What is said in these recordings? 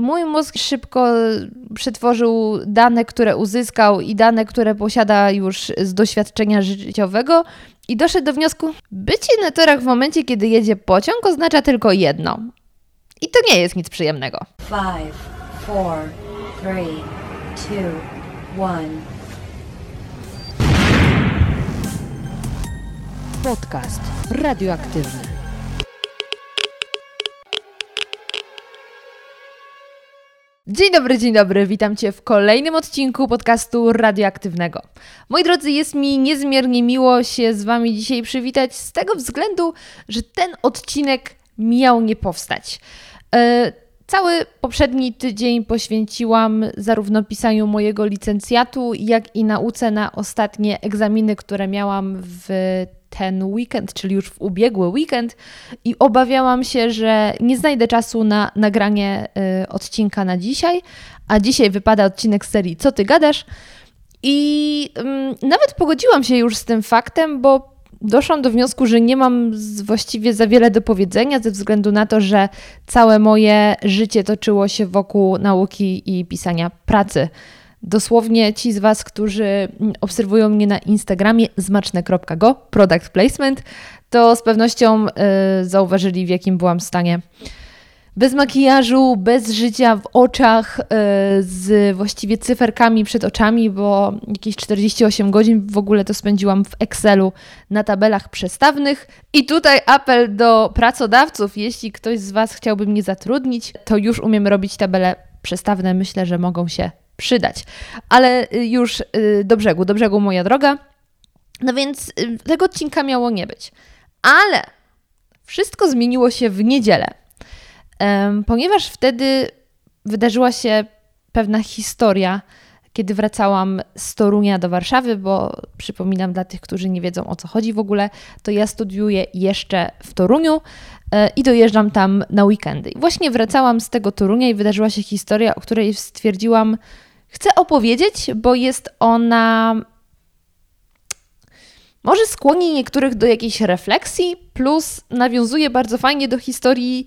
mój mózg szybko przetworzył dane, które uzyskał i dane, które posiada już z doświadczenia życiowego i doszedł do wniosku, bycie na torach w momencie, kiedy jedzie pociąg oznacza tylko jedno. I to nie jest nic przyjemnego. Five, four, three, two, one. Podcast radioaktywny. Dzień dobry, dzień dobry. Witam Cię w kolejnym odcinku podcastu radioaktywnego. Moi drodzy, jest mi niezmiernie miło się z Wami dzisiaj przywitać z tego względu, że ten odcinek miał nie powstać. E, cały poprzedni tydzień poświęciłam zarówno pisaniu mojego licencjatu, jak i nauce na ostatnie egzaminy, które miałam w ten weekend, czyli już w ubiegły weekend, i obawiałam się, że nie znajdę czasu na nagranie y, odcinka na dzisiaj, a dzisiaj wypada odcinek serii Co ty gadasz? I y, nawet pogodziłam się już z tym faktem, bo doszłam do wniosku, że nie mam właściwie za wiele do powiedzenia, ze względu na to, że całe moje życie toczyło się wokół nauki i pisania pracy. Dosłownie ci z Was, którzy obserwują mnie na Instagramie zmaczne.go, product placement, to z pewnością y, zauważyli, w jakim byłam stanie. Bez makijażu, bez życia w oczach, y, z właściwie cyferkami przed oczami, bo jakieś 48 godzin w ogóle to spędziłam w Excelu na tabelach przestawnych. I tutaj apel do pracodawców, jeśli ktoś z Was chciałby mnie zatrudnić, to już umiem robić tabele przestawne. Myślę, że mogą się przydać. Ale y, już y, do brzegu, do brzegu moja droga. No więc y, tego odcinka miało nie być. Ale wszystko zmieniło się w niedzielę, ponieważ wtedy wydarzyła się pewna historia, kiedy wracałam z Torunia do Warszawy, bo przypominam dla tych, którzy nie wiedzą o co chodzi w ogóle, to ja studiuję jeszcze w Toruniu i dojeżdżam tam na weekendy. I właśnie wracałam z tego Torunia i wydarzyła się historia, o której stwierdziłam, chcę opowiedzieć, bo jest ona. Może skłoni niektórych do jakiejś refleksji, plus nawiązuje bardzo fajnie do historii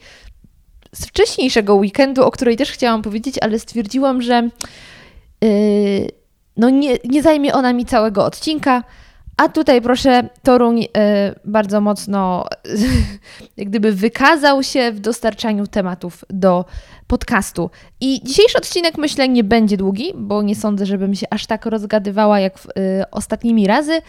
z wcześniejszego weekendu, o której też chciałam powiedzieć, ale stwierdziłam, że yy, no nie, nie zajmie ona mi całego odcinka. A tutaj proszę, Toruń y, bardzo mocno jak gdyby wykazał się w dostarczaniu tematów do podcastu. I dzisiejszy odcinek myślę nie będzie długi, bo nie sądzę, żebym się aż tak rozgadywała jak y, ostatnimi razy,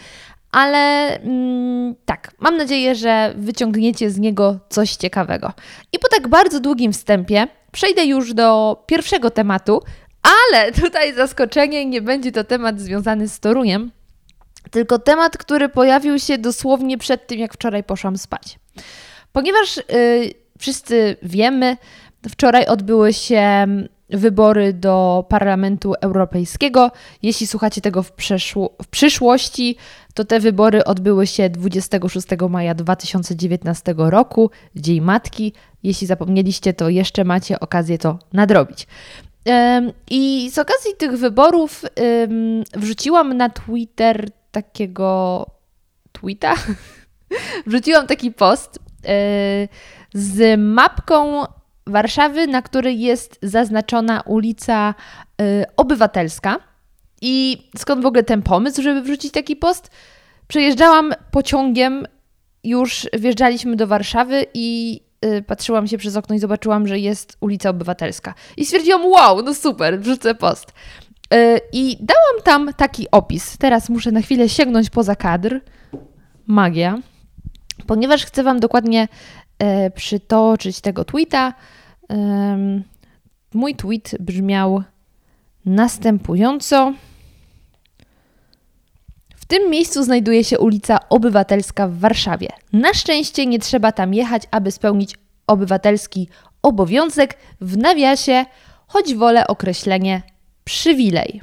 ale mm, tak, mam nadzieję, że wyciągniecie z niego coś ciekawego. I po tak bardzo długim wstępie przejdę już do pierwszego tematu, ale tutaj zaskoczenie, nie będzie to temat związany z Toruniem, tylko temat, który pojawił się dosłownie przed tym, jak wczoraj poszłam spać. Ponieważ yy, wszyscy wiemy, wczoraj odbyły się wybory do Parlamentu Europejskiego. Jeśli słuchacie tego w, w, przyszłości, to te wybory odbyły się 26 maja 2019 roku, Dzień Matki. Jeśli zapomnieliście, to jeszcze macie okazję to nadrobić. I z okazji tych wyborów wrzuciłam na Twitter takiego tweeta. Wrzuciłam taki post yy, z mapką Warszawy, na której jest zaznaczona ulica yy, Obywatelska. I skąd w ogóle ten pomysł, żeby wrzucić taki post? Przejeżdżałam pociągiem, już wjeżdżaliśmy do Warszawy i yy, patrzyłam się przez okno i zobaczyłam, że jest ulica Obywatelska. I stwierdziłam, wow, no super, wrzucę post. E, I dałam tam taki opis. Teraz muszę na chwilę sięgnąć poza kadr. Magia. Ponieważ chcę Wam dokładnie e, przytoczyć tego tweeta. mój tweet brzmiał następująco. W tym miejscu znajduje się ulica Obywatelska w Warszawie. Na szczęście nie trzeba tam jechać, aby spełnić obywatelski obowiązek. W nawiasie, choć wolę określenie przywilej.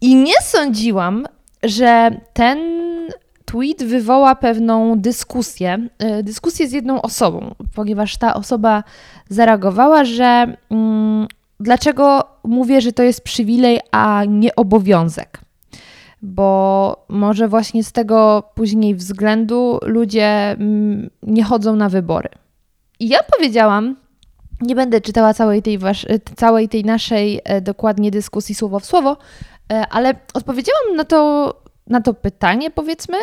I nie sądziłam, że ten tweet wywoła pewną dyskusję, e, dyskusję z jedną osobą, ponieważ ta osoba zareagowała, że mm, dlaczego mówię, że to jest przywilej, a nie obowiązek. Bo może właśnie z tego później względu ludzie mm, nie chodzą na wybory. I ja powiedziałam, Nie będę czytała całej tej, wasz, całej tej naszej dokładnie dyskusji słowo w słowo, ale odpowiedziałam na to, na to pytanie, powiedzmy,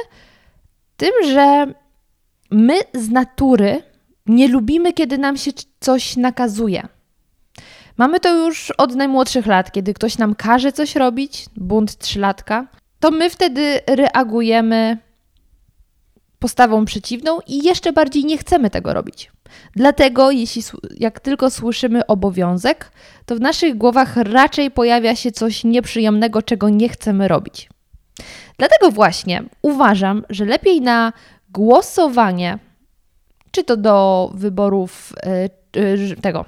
tym, że my z natury nie lubimy, kiedy nam się coś nakazuje. Mamy to już od najmłodszych lat, kiedy ktoś nam każe coś robić, bunt trzylatka, to my wtedy reagujemy postawą przeciwną i jeszcze bardziej nie chcemy tego robić. Dlatego, jeśli jak tylko słyszymy obowiązek, to w naszych głowach raczej pojawia się coś nieprzyjemnego, czego nie chcemy robić. Dlatego właśnie uważam, że lepiej na głosowanie, czy to do wyborów e, e, tego,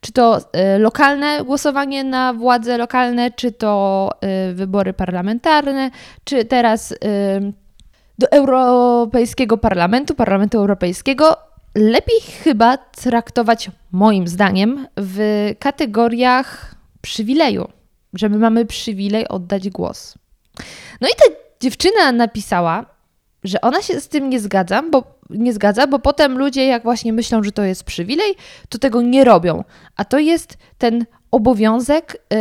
czy to e, lokalne głosowanie na władze lokalne, czy to wybory parlamentarne, czy teraz do Europejskiego Parlamentu, Parlamentu Europejskiego, lepiej chyba traktować, moim zdaniem, w kategoriach przywileju, że my mamy przywilej oddać głos. No i ta dziewczyna napisała, że ona się z tym nie zgadza, bo nie zgadza, bo potem ludzie, jak właśnie myślą, że to jest przywilej, to tego nie robią. A to jest ten obowiązek yy,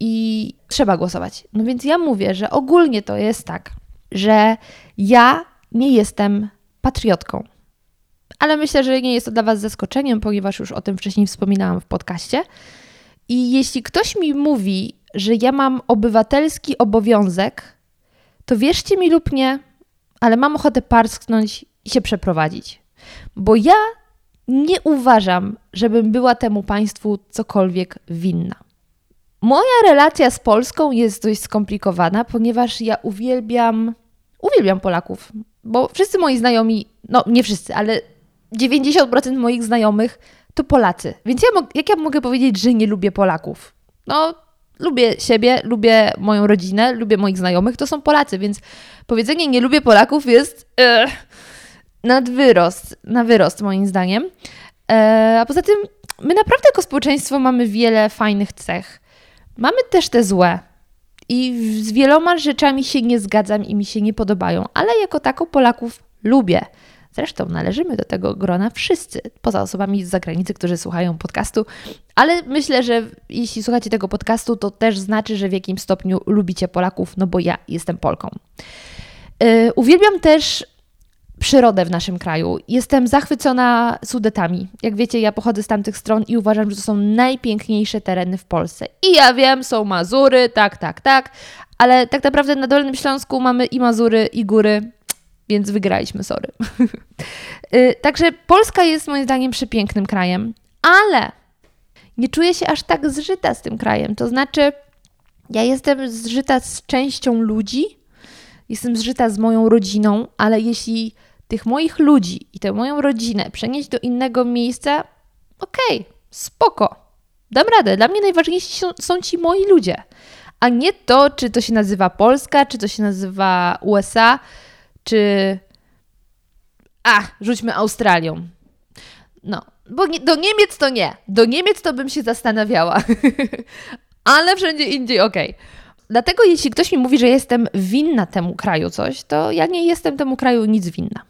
i trzeba głosować. No więc ja mówię, że ogólnie to jest tak, że ja nie jestem patriotką. Ale myślę, że nie jest to dla Was zaskoczeniem, ponieważ już o tym wcześniej wspominałam w podcaście. I jeśli ktoś mi mówi, że ja mam obywatelski obowiązek, to wierzcie mi lub nie, ale mam ochotę parsknąć i się przeprowadzić. Bo ja nie uważam, żebym była temu państwu cokolwiek winna. Moja relacja z Polską jest dość skomplikowana, ponieważ ja uwielbiam, uwielbiam Polaków, bo wszyscy moi znajomi, no nie wszyscy, ale 90% moich znajomych to Polacy. Więc ja, jak ja mogę powiedzieć, że nie lubię Polaków? No, lubię siebie, lubię moją rodzinę, lubię moich znajomych, to są Polacy, więc powiedzenie nie lubię Polaków jest e, nad wyrost, na wyrost moim zdaniem. E, a poza tym my naprawdę jako społeczeństwo mamy wiele fajnych cech. Mamy też te złe. I z wieloma rzeczami się nie zgadzam i mi się nie podobają, ale jako tako Polaków lubię. Zresztą należymy do tego grona wszyscy, poza osobami z zagranicy, którzy słuchają podcastu, ale myślę, że jeśli słuchacie tego podcastu, to też znaczy, że w jakim stopniu lubicie Polaków, no bo ja jestem Polką. Yy, uwielbiam też przyrodę w naszym kraju. Jestem zachwycona Sudetami. Jak wiecie, ja pochodzę z tamtych stron i uważam, że to są najpiękniejsze tereny w Polsce. I ja wiem, są Mazury, tak, tak, tak, ale tak naprawdę na Dolnym Śląsku mamy i Mazury, i góry, więc wygraliśmy, sorry. Y, także Polska jest moim zdaniem przepięknym krajem, ale nie czuję się aż tak zżyta z tym krajem. To znaczy, ja jestem zżyta z częścią ludzi, jestem zżyta z moją rodziną, ale jeśli tych moich ludzi i tę moją rodzinę przenieść do innego miejsca, okej, okay, spoko, dam radę. Dla mnie najważniejsi są, są ci moi ludzie, a nie to, czy to się nazywa Polska, czy to się nazywa USA czy a, rzućmy Australią. No, bo nie, do Niemiec to nie. Do Niemiec to bym się zastanawiała. Ale wszędzie indziej okej. Okay. Dlatego jeśli ktoś mi mówi, że jestem winna temu kraju coś, to ja nie jestem temu kraju nic winna.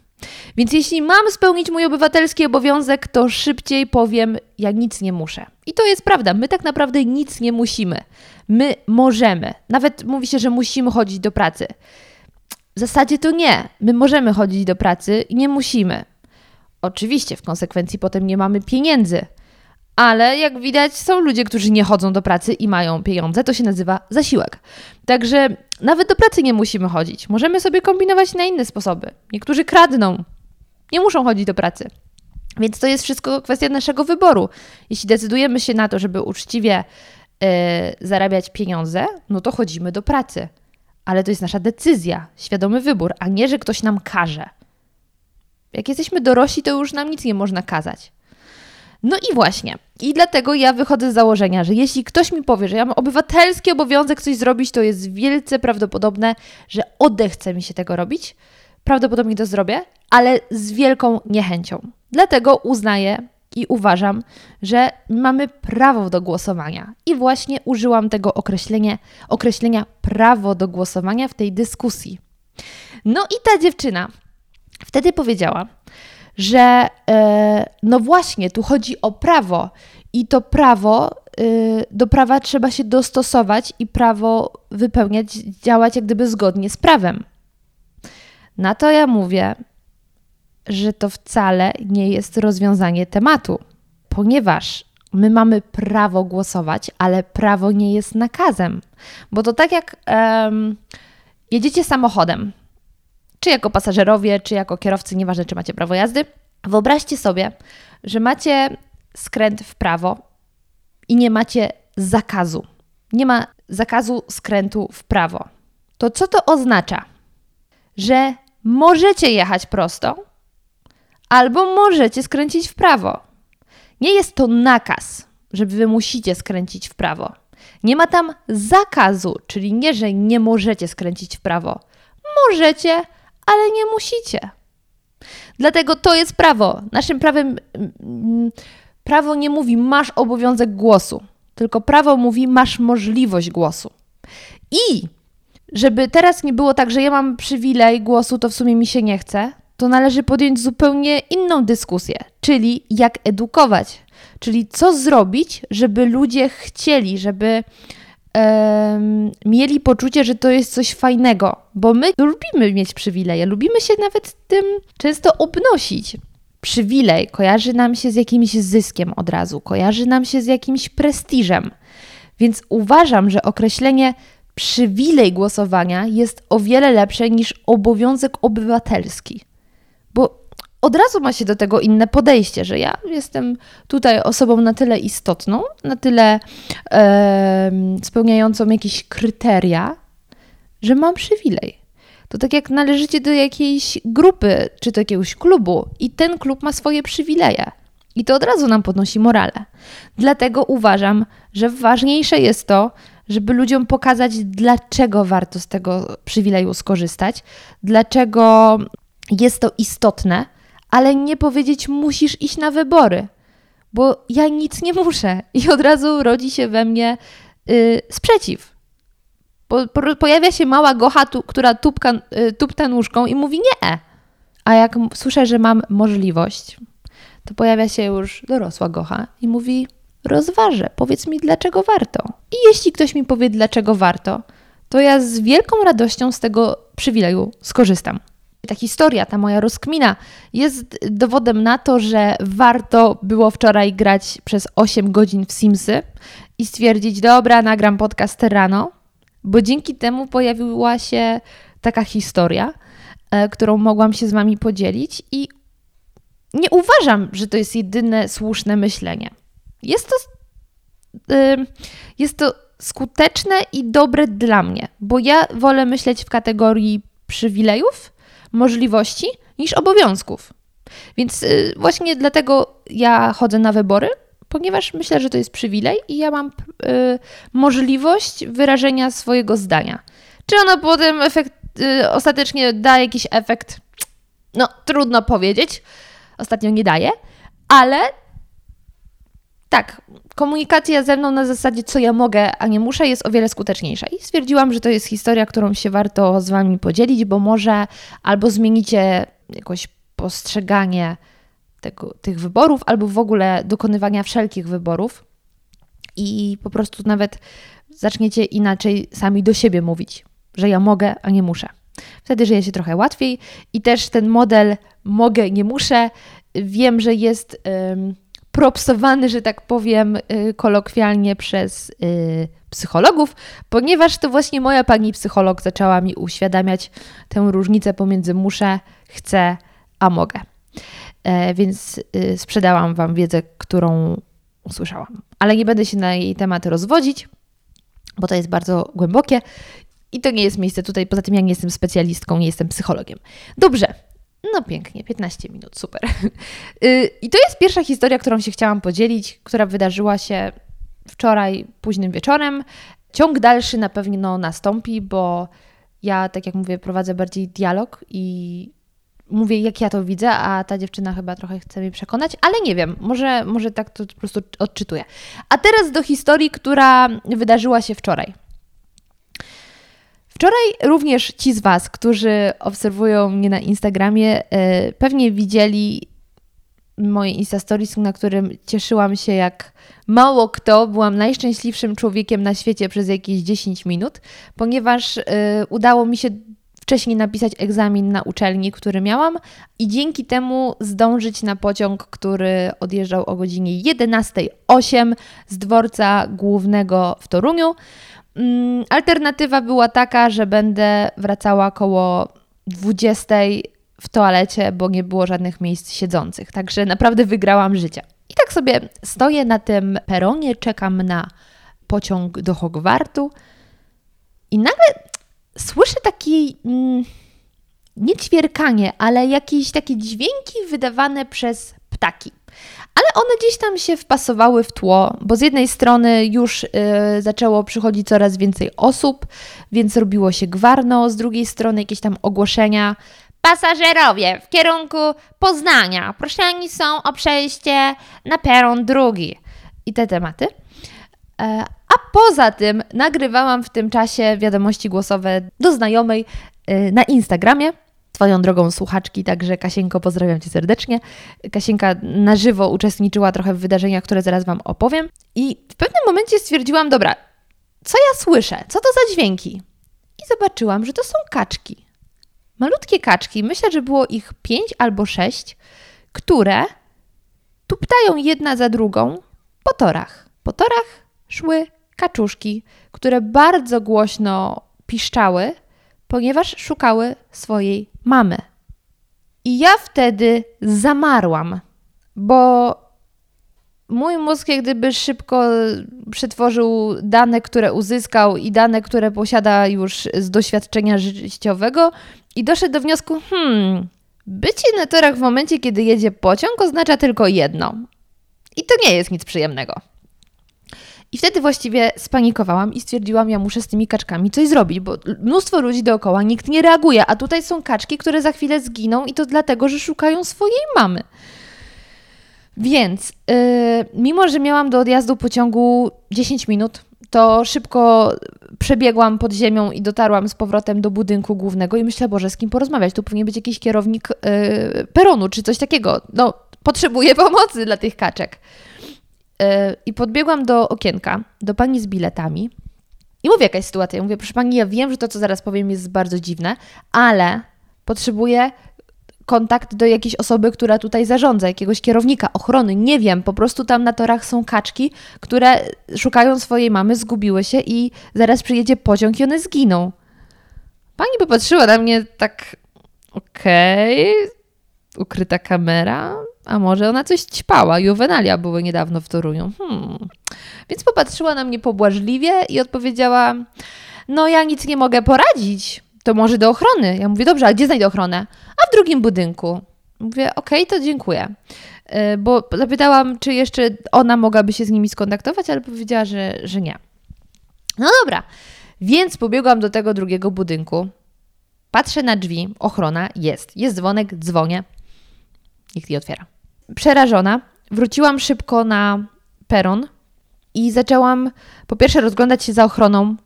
Więc jeśli mam spełnić mój obywatelski obowiązek, to szybciej powiem, ja nic nie muszę. I to jest prawda, my tak naprawdę nic nie musimy. My możemy. Nawet mówi się, że musimy chodzić do pracy. W zasadzie to nie. My możemy chodzić do pracy i nie musimy. Oczywiście w konsekwencji potem nie mamy pieniędzy. Ale jak widać, są ludzie, którzy nie chodzą do pracy i mają pieniądze. To się nazywa zasiłek. Także nawet do pracy nie musimy chodzić. Możemy sobie kombinować na inne sposoby. Niektórzy kradną, nie muszą chodzić do pracy. Więc to jest wszystko kwestia naszego wyboru. Jeśli decydujemy się na to, żeby uczciwie yy, zarabiać pieniądze, no to chodzimy do pracy ale to jest nasza decyzja, świadomy wybór, a nie, że ktoś nam każe. Jak jesteśmy dorośli, to już nam nic nie można kazać. No i właśnie. I dlatego ja wychodzę z założenia, że jeśli ktoś mi powie, że ja mam obywatelski obowiązek coś zrobić, to jest wielce prawdopodobne, że odechce mi się tego robić. Prawdopodobnie to zrobię, ale z wielką niechęcią. Dlatego uznaję i uważam, że mamy prawo do głosowania. I właśnie użyłam tego określenia, określenia prawo do głosowania w tej dyskusji. No i ta dziewczyna wtedy powiedziała, że e, no właśnie, tu chodzi o prawo i to prawo, y, do prawa trzeba się dostosować i prawo wypełniać, działać jak gdyby zgodnie z prawem. Na to ja mówię, że to wcale nie jest rozwiązanie tematu, ponieważ my mamy prawo głosować, ale prawo nie jest nakazem. Bo to tak jak um, jedziecie samochodem, czy jako pasażerowie, czy jako kierowcy, nieważne czy macie prawo jazdy. Wyobraźcie sobie, że macie skręt w prawo i nie macie zakazu. Nie ma zakazu skrętu w prawo. To co to oznacza? Że możecie jechać prosto, albo możecie skręcić w prawo. Nie jest to nakaz, że wy musicie skręcić w prawo. Nie ma tam zakazu, czyli nie, że nie możecie skręcić w prawo. Możecie, ale nie musicie. Dlatego to jest prawo. Naszym prawem mm, prawo nie mówi masz obowiązek głosu, tylko prawo mówi masz możliwość głosu. I żeby teraz nie było tak, że ja mam przywilej głosu, to w sumie mi się nie chce, to należy podjąć zupełnie inną dyskusję, czyli jak edukować, czyli co zrobić, żeby ludzie chcieli, żeby um, mieli poczucie, że to jest coś fajnego, bo my lubimy mieć przywileje, lubimy się nawet tym często obnosić. Przywilej kojarzy nam się z jakimś zyskiem od razu, kojarzy nam się z jakimś prestiżem. Więc uważam, że określenie przywilej głosowania jest o wiele lepsze niż obowiązek obywatelski. Bo od razu ma się do tego inne podejście, że ja jestem tutaj osobą na tyle istotną, na tyle e, spełniającą jakieś kryteria, że mam przywilej. To tak jak należycie do jakiejś grupy czy do jakiegoś klubu i ten klub ma swoje przywileje. I to od razu nam podnosi morale. Dlatego uważam, że ważniejsze jest to, żeby ludziom pokazać, dlaczego warto z tego przywileju skorzystać, dlaczego jest to istotne, ale nie powiedzieć musisz iść na wybory, bo ja nic nie muszę i od razu rodzi się we mnie yy, sprzeciw. Po, po, pojawia się mała gocha, tu, która tupka, yy, tupta nóżką i mówi nie. A jak słyszę, że mam możliwość, to pojawia się już dorosła gocha i mówi rozważę, powiedz mi dlaczego warto. I jeśli ktoś mi powie dlaczego warto, to ja z wielką radością z tego przywileju skorzystam. Ta historia, ta moja rozkmina jest dowodem na to, że warto było wczoraj grać przez 8 godzin w Simsy i stwierdzić, dobra, nagram podcast rano, bo dzięki temu pojawiła się taka historia, e, którą mogłam się z Wami podzielić i nie uważam, że to jest jedyne słuszne myślenie. Jest to, jest to skuteczne i dobre dla mnie, bo ja wolę myśleć w kategorii przywilejów, możliwości niż obowiązków. Więc y, właśnie dlatego ja chodzę na wybory, ponieważ myślę, że to jest przywilej i ja mam y, możliwość wyrażenia swojego zdania. Czy ono potem efekt, y, ostatecznie da jakiś efekt? No, trudno powiedzieć. Ostatnio nie daje, ale tak, komunikacja ze mną na zasadzie, co ja mogę, a nie muszę, jest o wiele skuteczniejsza. I stwierdziłam, że to jest historia, którą się warto z Wami podzielić, bo może albo zmienicie jakoś postrzeganie tego, tych wyborów, albo w ogóle dokonywania wszelkich wyborów i po prostu nawet zaczniecie inaczej sami do siebie mówić, że ja mogę, a nie muszę. Wtedy żyje się trochę łatwiej i też ten model mogę, nie muszę, wiem, że jest propsowany, że tak powiem, y, kolokwialnie przez y, psychologów, ponieważ to właśnie moja pani psycholog zaczęła mi uświadamiać tę różnicę pomiędzy muszę, chcę, a mogę. E, więc y, sprzedałam Wam wiedzę, którą usłyszałam. Ale nie będę się na jej temat rozwodzić, bo to jest bardzo głębokie i to nie jest miejsce tutaj. Poza tym, ja nie jestem specjalistką, nie jestem psychologiem. Dobrze, no pięknie, 15 minut, super. Y, I to jest pierwsza historia, którą się chciałam podzielić, która wydarzyła się wczoraj późnym wieczorem. Ciąg dalszy na pewno nastąpi, bo ja, tak jak mówię, prowadzę bardziej dialog i mówię, jak ja to widzę, a ta dziewczyna chyba trochę chce mnie przekonać, ale nie wiem, może, może tak to po prostu odczytuję. A teraz do historii, która wydarzyła się wczoraj. Wczoraj również ci z Was, którzy obserwują mnie na Instagramie, e, pewnie widzieli moje Insta Stories, na którym cieszyłam się jak mało kto. Byłam najszczęśliwszym człowiekiem na świecie przez jakieś 10 minut, ponieważ y, udało mi się wcześniej napisać egzamin na uczelni, który miałam i dzięki temu zdążyć na pociąg, który odjeżdżał o godzinie 11.08 z dworca głównego w Toruniu. Mm, alternatywa była taka, że będę wracała koło 20 w toalecie, bo nie było żadnych miejsc siedzących. Także naprawdę wygrałam życie. I tak sobie stoję na tym peronie, czekam na pociąg do Hogwartu i nagle słyszę taki mm, nie ćwierkanie, ale jakieś takie dźwięki wydawane przez ptaki. Ale one gdzieś tam się wpasowały w tło, bo z jednej strony już y, zaczęło przychodzić coraz więcej osób, więc robiło się gwarno, z drugiej strony jakieś tam ogłoszenia. Pasażerowie w kierunku Poznania proszeni są o przejście na peron drugi. I te tematy. E, a poza tym nagrywałam w tym czasie wiadomości głosowe do znajomej y, na Instagramie. Swoją drogą słuchaczki, także Kasienko, pozdrawiam Cię serdecznie. Kasienka na żywo uczestniczyła trochę w wydarzeniach, które zaraz Wam opowiem. I w pewnym momencie stwierdziłam, dobra, co ja słyszę? Co to za dźwięki? I zobaczyłam, że to są kaczki. Malutkie kaczki, myślę, że było ich pięć albo sześć, które tuptają jedna za drugą po torach. Po torach szły kaczuszki, które bardzo głośno piszczały, ponieważ szukały swojej mamy. I ja wtedy zamarłam, bo mój mózg jak gdyby szybko przetworzył dane, które uzyskał i dane, które posiada już z doświadczenia życiowego i doszedł do wniosku, hmm, bycie na torach w momencie, kiedy jedzie pociąg oznacza tylko jedno. I to nie jest nic przyjemnego. I wtedy właściwie spanikowałam i stwierdziłam, ja muszę z tymi kaczkami coś zrobić, bo mnóstwo ludzi dookoła, nikt nie reaguje, a tutaj są kaczki, które za chwilę zginą i to dlatego, że szukają swojej mamy. Więc yy, mimo, że miałam do odjazdu pociągu 10 minut, to szybko przebiegłam pod ziemią i dotarłam z powrotem do budynku głównego i myślę, Boże, z kim porozmawiać? Tu powinien być jakiś kierownik yy, peronu czy coś takiego. No, potrzebuję pomocy dla tych kaczek. Yy, I podbiegłam do okienka, do pani z biletami i mówię jakaś sytuacja. Ja mówię, proszę pani, ja wiem, że to, co zaraz powiem, jest bardzo dziwne, ale potrzebuję kontakt do jakiejś osoby, która tutaj zarządza, jakiegoś kierownika, ochrony, nie wiem, po prostu tam na torach są kaczki, które szukają swojej mamy, zgubiły się i zaraz przyjedzie pociąg i one zginą. Pani popatrzyła na mnie tak, okej, okay, ukryta kamera, a może ona coś ćpała. Juvenalia były niedawno w Toruniu. Hmm. Więc popatrzyła na mnie pobłażliwie i odpowiedziała, no ja nic nie mogę poradzić to może do ochrony. Ja mówię, dobrze, a gdzie znajdę ochronę? A w drugim budynku. Mówię, okej, okay, to dziękuję. E, bo zapytałam, czy jeszcze ona mogłaby się z nimi skontaktować, ale powiedziała, że, że nie. No dobra, więc pobiegłam do tego drugiego budynku. Patrzę na drzwi, ochrona jest. Jest dzwonek, dzwonię. Nikt nie otwiera. Przerażona, wróciłam szybko na peron i zaczęłam po pierwsze rozglądać się za ochroną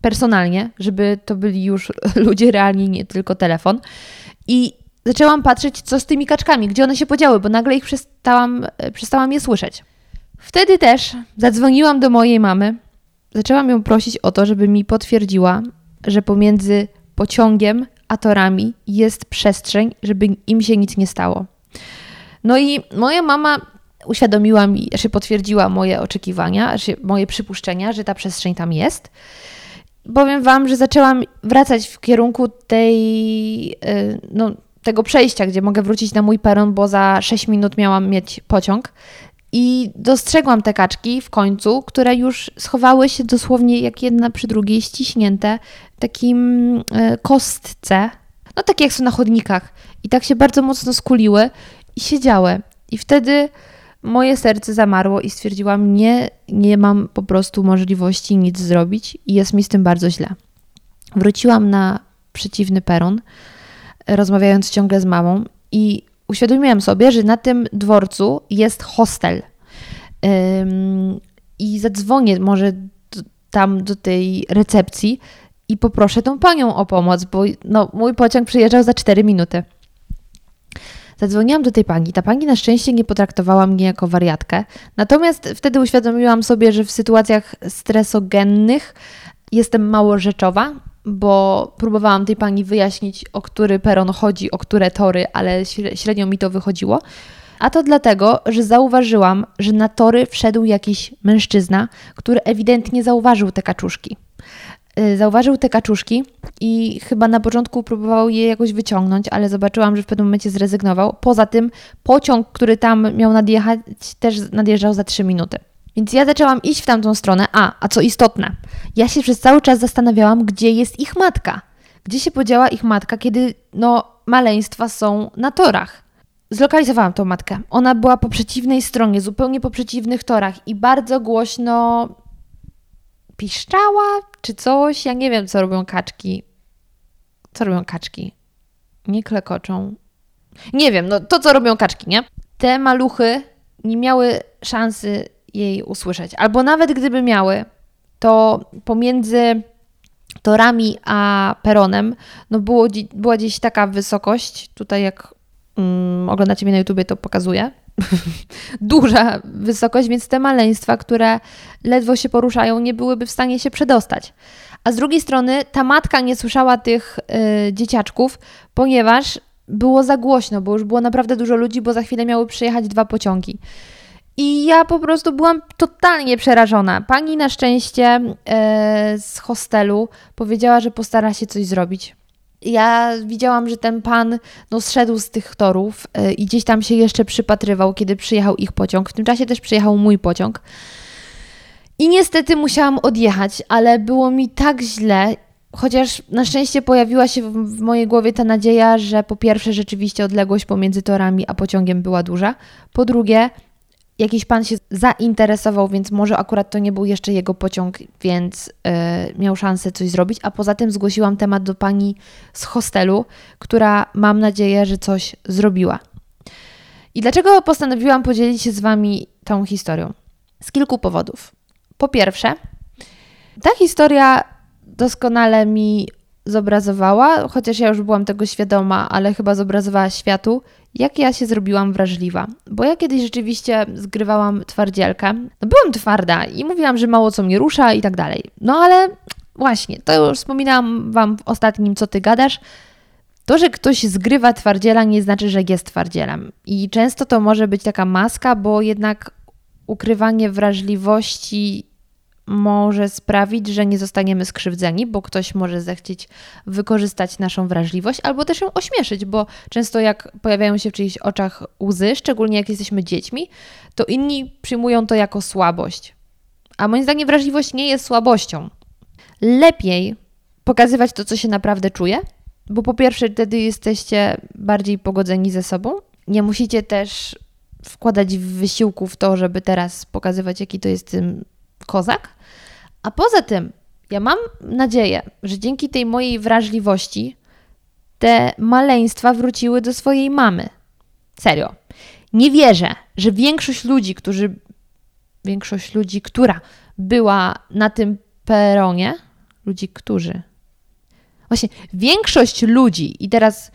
personalnie, żeby to byli już ludzie realni, nie tylko telefon. I zaczęłam patrzeć, co z tymi kaczkami, gdzie one się podziały, bo nagle ich przestałam, e, przestałam je słyszeć. Wtedy też zadzwoniłam do mojej mamy. Zaczęłam ją prosić o to, żeby mi potwierdziła, że pomiędzy pociągiem a torami jest przestrzeń, żeby im się nic nie stało. No i moja mama uświadomiła mi, że potwierdziła moje oczekiwania, moje przypuszczenia, że ta przestrzeń tam jest powiem Wam, że zaczęłam wracać w kierunku tej, y, no, tego przejścia, gdzie mogę wrócić na mój peron, bo za 6 minut miałam mieć pociąg. I dostrzegłam te kaczki w końcu, które już schowały się dosłownie jak jedna przy drugiej, ściśnięte w takim y, kostce. No takie jak są na chodnikach. I tak się bardzo mocno skuliły i siedziały. I wtedy moje serce zamarło i stwierdziłam, nie, nie mam po prostu możliwości nic zrobić i jest mi z tym bardzo źle. Wróciłam na przeciwny peron, rozmawiając ciągle z mamą i uświadomiłam sobie, że na tym dworcu jest hostel. Ym, I zadzwonię może do, tam do tej recepcji i poproszę tą panią o pomoc, bo no, mój pociąg przyjeżdżał za 4 minuty. Zadzwoniłam do tej pani. Ta pani na szczęście nie potraktowała mnie jako wariatkę. Natomiast wtedy uświadomiłam sobie, że w sytuacjach stresogennych jestem mało rzeczowa, bo próbowałam tej pani wyjaśnić, o który peron chodzi, o które tory, ale średnio mi to wychodziło. A to dlatego, że zauważyłam, że na tory wszedł jakiś mężczyzna, który ewidentnie zauważył te kaczuszki. Y, zauważył te kaczuszki i chyba na początku próbował je jakoś wyciągnąć, ale zobaczyłam, że w pewnym momencie zrezygnował. Poza tym pociąg, który tam miał nadjechać, też nadjeżdżał za 3 minuty. Więc ja zaczęłam iść w tamtą stronę. A, a co istotne, ja się przez cały czas zastanawiałam, gdzie jest ich matka. Gdzie się podziała ich matka, kiedy no, maleństwa są na torach. Zlokalizowałam tą matkę. Ona była po przeciwnej stronie, zupełnie po przeciwnych torach i bardzo głośno piszczała czy coś. Ja nie wiem, co robią kaczki. Co robią kaczki? Nie klekoczą. Nie wiem, no to co robią kaczki, nie? Te maluchy nie miały szansy jej usłyszeć. Albo nawet gdyby miały, to pomiędzy torami a peronem no było, była gdzieś taka wysokość, tutaj jak mm, oglądacie mnie na YouTubie, to pokazuję, duża wysokość, więc te maleństwa, które ledwo się poruszają, nie byłyby w stanie się przedostać. A z drugiej strony ta matka nie słyszała tych y, dzieciaczków, ponieważ było za głośno, bo już było naprawdę dużo ludzi, bo za chwilę miały przyjechać dwa pociągi. I ja po prostu byłam totalnie przerażona. Pani na szczęście e, z hostelu powiedziała, że postara się coś zrobić. Ja widziałam, że ten pan no, zszedł z tych torów e, i gdzieś tam się jeszcze przypatrywał, kiedy przyjechał ich pociąg. W tym czasie też przyjechał mój pociąg. I niestety musiałam odjechać, ale było mi tak źle, chociaż na szczęście pojawiła się w, w mojej głowie ta nadzieja, że po pierwsze rzeczywiście odległość pomiędzy torami a pociągiem była duża, po drugie jakiś pan się zainteresował, więc może akurat to nie był jeszcze jego pociąg, więc yy, miał szansę coś zrobić. A poza tym zgłosiłam temat do pani z hostelu, która mam nadzieję, że coś zrobiła. I dlaczego postanowiłam podzielić się z wami tą historią? Z kilku powodów. Po pierwsze, ta historia doskonale mi zobrazowała, chociaż ja już byłam tego świadoma, ale chyba zobrazowała światu, jak ja się zrobiłam wrażliwa. Bo ja kiedyś rzeczywiście zgrywałam twardzielkę. No byłam twarda i mówiłam, że mało co mnie rusza i tak dalej. No ale właśnie, to już wspominałam Wam w ostatnim, co Ty gadasz. To, że ktoś zgrywa twardziela, nie znaczy, że jest twardzielem. I często to może być taka maska, bo jednak ukrywanie wrażliwości może sprawić, że nie zostaniemy skrzywdzeni, bo ktoś może zechcieć wykorzystać naszą wrażliwość albo też ją ośmieszyć, bo często jak pojawiają się w czyichś oczach łzy, szczególnie jak jesteśmy dziećmi, to inni przyjmują to jako słabość. A moim zdaniem wrażliwość nie jest słabością. Lepiej pokazywać to, co się naprawdę czuje, bo po pierwsze wtedy jesteście bardziej pogodzeni ze sobą. Nie musicie też wkładać wysiłku w to, żeby teraz pokazywać, jaki to jest kozak. A poza tym, ja mam nadzieję, że dzięki tej mojej wrażliwości te maleństwa wróciły do swojej mamy. Serio. Nie wierzę, że większość ludzi, którzy. Większość ludzi, która była na tym peronie, ludzi, którzy. Właśnie, większość ludzi, i teraz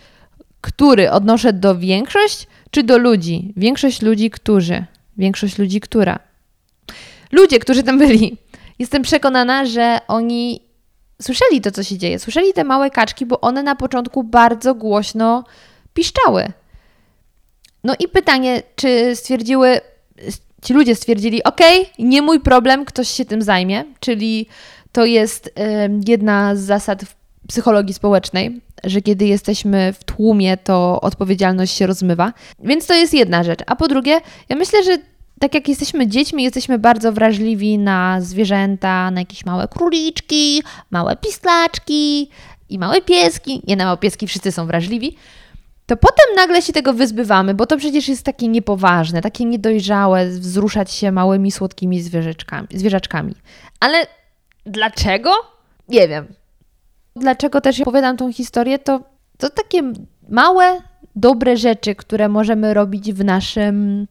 który odnoszę do większość, czy do ludzi? Większość ludzi, którzy. Większość ludzi, która. Ludzie, którzy tam byli, jestem przekonana, że oni słyszeli to, co się dzieje. Słyszeli te małe kaczki, bo one na początku bardzo głośno piszczały. No i pytanie, czy stwierdziły, ci ludzie stwierdzili, ok, nie mój problem, ktoś się tym zajmie, czyli to jest y, jedna z zasad psychologii społecznej, że kiedy jesteśmy w tłumie, to odpowiedzialność się rozmywa. Więc to jest jedna rzecz. A po drugie, ja myślę, że tak jak jesteśmy dziećmi, jesteśmy bardzo wrażliwi na zwierzęta, na jakieś małe króliczki, małe pislaczki i małe pieski. Nie na małe pieski wszyscy są wrażliwi. To potem nagle się tego wyzbywamy, bo to przecież jest takie niepoważne, takie niedojrzałe, wzruszać się małymi, słodkimi zwierzaczkami. Ale dlaczego? Nie wiem. Dlaczego też opowiadam tą historię, to, to takie małe, dobre rzeczy, które możemy robić w naszym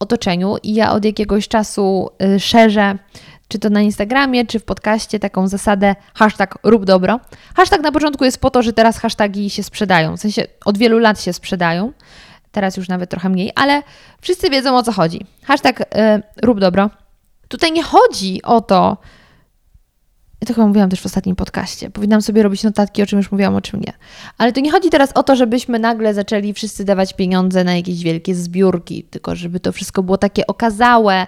otoczeniu i ja od jakiegoś czasu y, szerzę, czy to na Instagramie, czy w podcaście, taką zasadę hashtag rób dobro. Hashtag na początku jest po to, że teraz hasztagi się sprzedają, w sensie od wielu lat się sprzedają. teraz już nawet trochę mniej, ale wszyscy wiedzą o co chodzi. Hashtag y, rób dobro. Tutaj nie chodzi o to, ja to chyba mówiłam też w ostatnim podcaście. Powinnam sobie robić notatki, o czym już mówiłam, o czym nie. Ale to nie chodzi teraz o to, żebyśmy nagle zaczęli wszyscy dawać pieniądze na jakieś wielkie zbiórki, tylko żeby to wszystko było takie okazałe,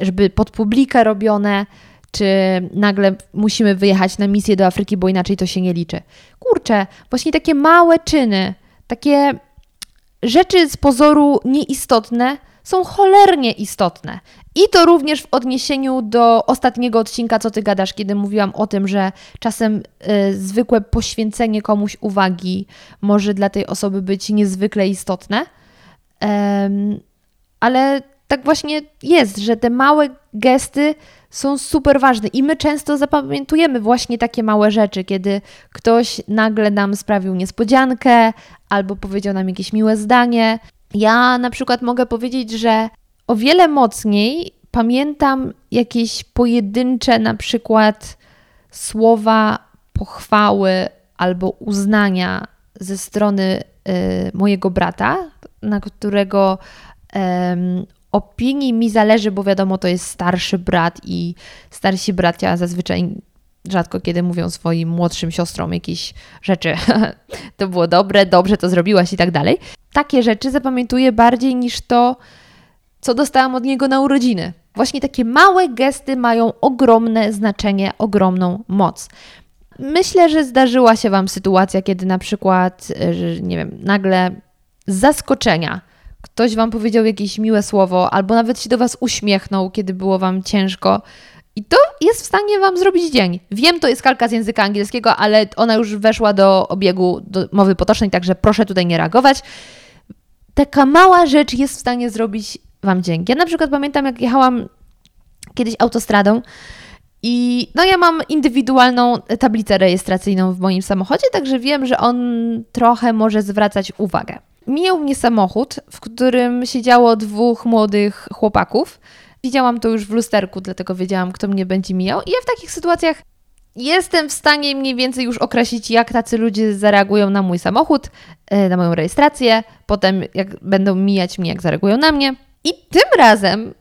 żeby pod publikę robione, czy nagle musimy wyjechać na misję do Afryki, bo inaczej to się nie liczy. Kurczę, właśnie takie małe czyny, takie rzeczy z pozoru nieistotne są cholernie istotne. I to również w odniesieniu do ostatniego odcinka, co ty gadasz, kiedy mówiłam o tym, że czasem y, zwykłe poświęcenie komuś uwagi może dla tej osoby być niezwykle istotne. Um, ale tak właśnie jest, że te małe gesty są super ważne i my często zapamiętujemy właśnie takie małe rzeczy, kiedy ktoś nagle nam sprawił niespodziankę albo powiedział nam jakieś miłe zdanie. Ja na przykład mogę powiedzieć, że o wiele mocniej pamiętam jakieś pojedyncze na przykład słowa pochwały albo uznania ze strony y, mojego brata, na którego y, opinii mi zależy, bo wiadomo, to jest starszy brat i starsi bracia zazwyczaj rzadko kiedy mówią swoim młodszym siostrom jakieś rzeczy. to było dobre, dobrze to zrobiłaś i tak dalej. Takie rzeczy zapamiętuję bardziej niż to, co dostałam od niego na urodziny. Właśnie takie małe gesty mają ogromne znaczenie, ogromną moc. Myślę, że zdarzyła się Wam sytuacja, kiedy na przykład, że, nie wiem, nagle z zaskoczenia ktoś Wam powiedział jakieś miłe słowo, albo nawet się do Was uśmiechnął, kiedy było Wam ciężko. I to jest w stanie Wam zrobić dzień. Wiem, to jest kalka z języka angielskiego, ale ona już weszła do obiegu do mowy potocznej, także proszę tutaj nie reagować. Taka mała rzecz jest w stanie zrobić Wam dzień. Ja na przykład pamiętam, jak jechałam kiedyś autostradą i no ja mam indywidualną tablicę rejestracyjną w moim samochodzie, także wiem, że on trochę może zwracać uwagę. Mijał mnie samochód, w którym siedziało dwóch młodych chłopaków. Widziałam to już w lusterku, dlatego wiedziałam, kto mnie będzie mijał. I ja w takich sytuacjach jestem w stanie mniej więcej już określić, jak tacy ludzie zareagują na mój samochód, e, na moją rejestrację, potem jak będą mijać mnie, jak zareagują na mnie. I tym razem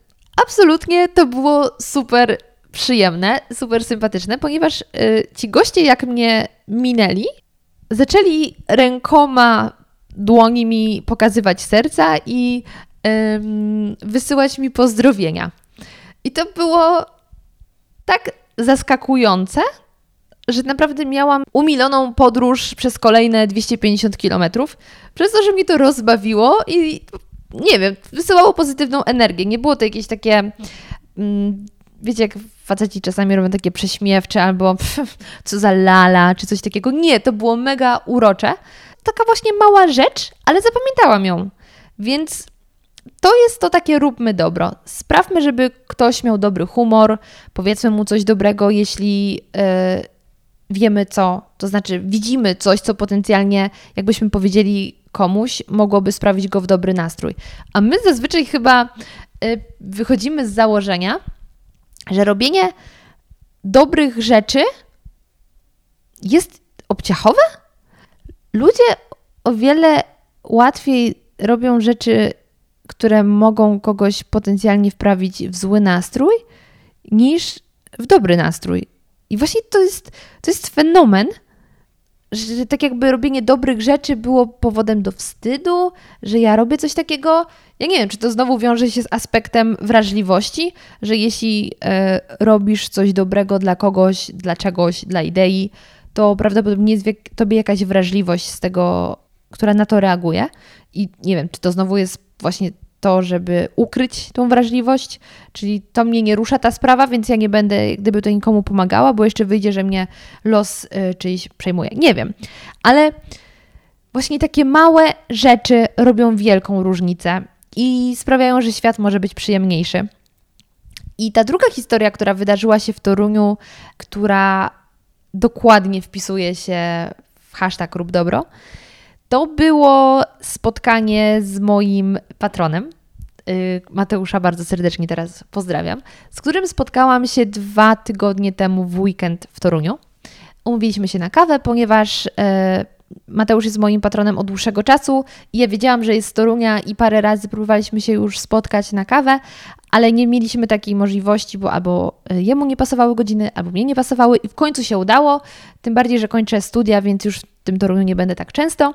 absolutnie to było super przyjemne, super sympatyczne, ponieważ y, ci goście, jak mnie minęli, zaczęli rękoma, dłoni mi pokazywać serca i wysyłać mi pozdrowienia. I to było tak zaskakujące, że naprawdę miałam umiloną podróż przez kolejne 250 kilometrów, przez to, że mi to rozbawiło i nie wiem, wysyłało pozytywną energię. Nie było to jakieś takie. Mm, wiecie, jak faceci czasami robią takie prześmiewcze albo pff, co za lala, czy coś takiego. Nie, to było mega urocze. Taka właśnie mała rzecz, ale zapamiętałam ją. Więc to jest to takie róbmy dobro. Sprawmy, żeby ktoś miał dobry humor, powiedzmy mu coś dobrego, jeśli yy, wiemy co, to znaczy widzimy coś, co potencjalnie, jakbyśmy powiedzieli komuś, mogłoby sprawić go w dobry nastrój. A my zazwyczaj chyba y, wychodzimy z założenia, że robienie dobrych rzeczy jest obciachowe? Ludzie o wiele łatwiej robią rzeczy, które mogą kogoś potencjalnie wprawić w zły nastrój, niż w dobry nastrój. I właśnie to jest, to jest fenomen, że tak jakby robienie dobrych rzeczy było powodem do wstydu, że ja robię coś takiego. Ja nie wiem, czy to znowu wiąże się z aspektem wrażliwości, że jeśli e, robisz coś dobrego dla kogoś, dla czegoś, dla idei, to prawdopodobnie jest w tobie jakaś wrażliwość z tego, która na to reaguje. I nie wiem, czy to znowu jest właśnie to, żeby ukryć tą wrażliwość, czyli to mnie nie rusza ta sprawa, więc ja nie będę gdyby to nikomu pomagała, bo jeszcze wyjdzie, że mnie los y, czyjś przejmuje. Nie wiem, ale właśnie takie małe rzeczy robią wielką różnicę i sprawiają, że świat może być przyjemniejszy. I ta druga historia, która wydarzyła się w Toruniu, która dokładnie wpisuje się w hashtag rób dobro, to było spotkanie z moim patronem, y, Mateusza bardzo serdecznie teraz pozdrawiam, z którym spotkałam się dwa tygodnie temu w weekend w Toruniu. Umówiliśmy się na kawę, ponieważ e, Mateusz jest moim patronem od dłuższego czasu i ja wiedziałam, że jest z Torunia i parę razy próbowaliśmy się już spotkać na kawę, ale nie mieliśmy takiej możliwości, bo albo e, jemu nie pasowały godziny, albo mnie nie pasowały i w końcu się udało, tym bardziej, że kończę studia, więc już w tym Toruniu nie będę tak często.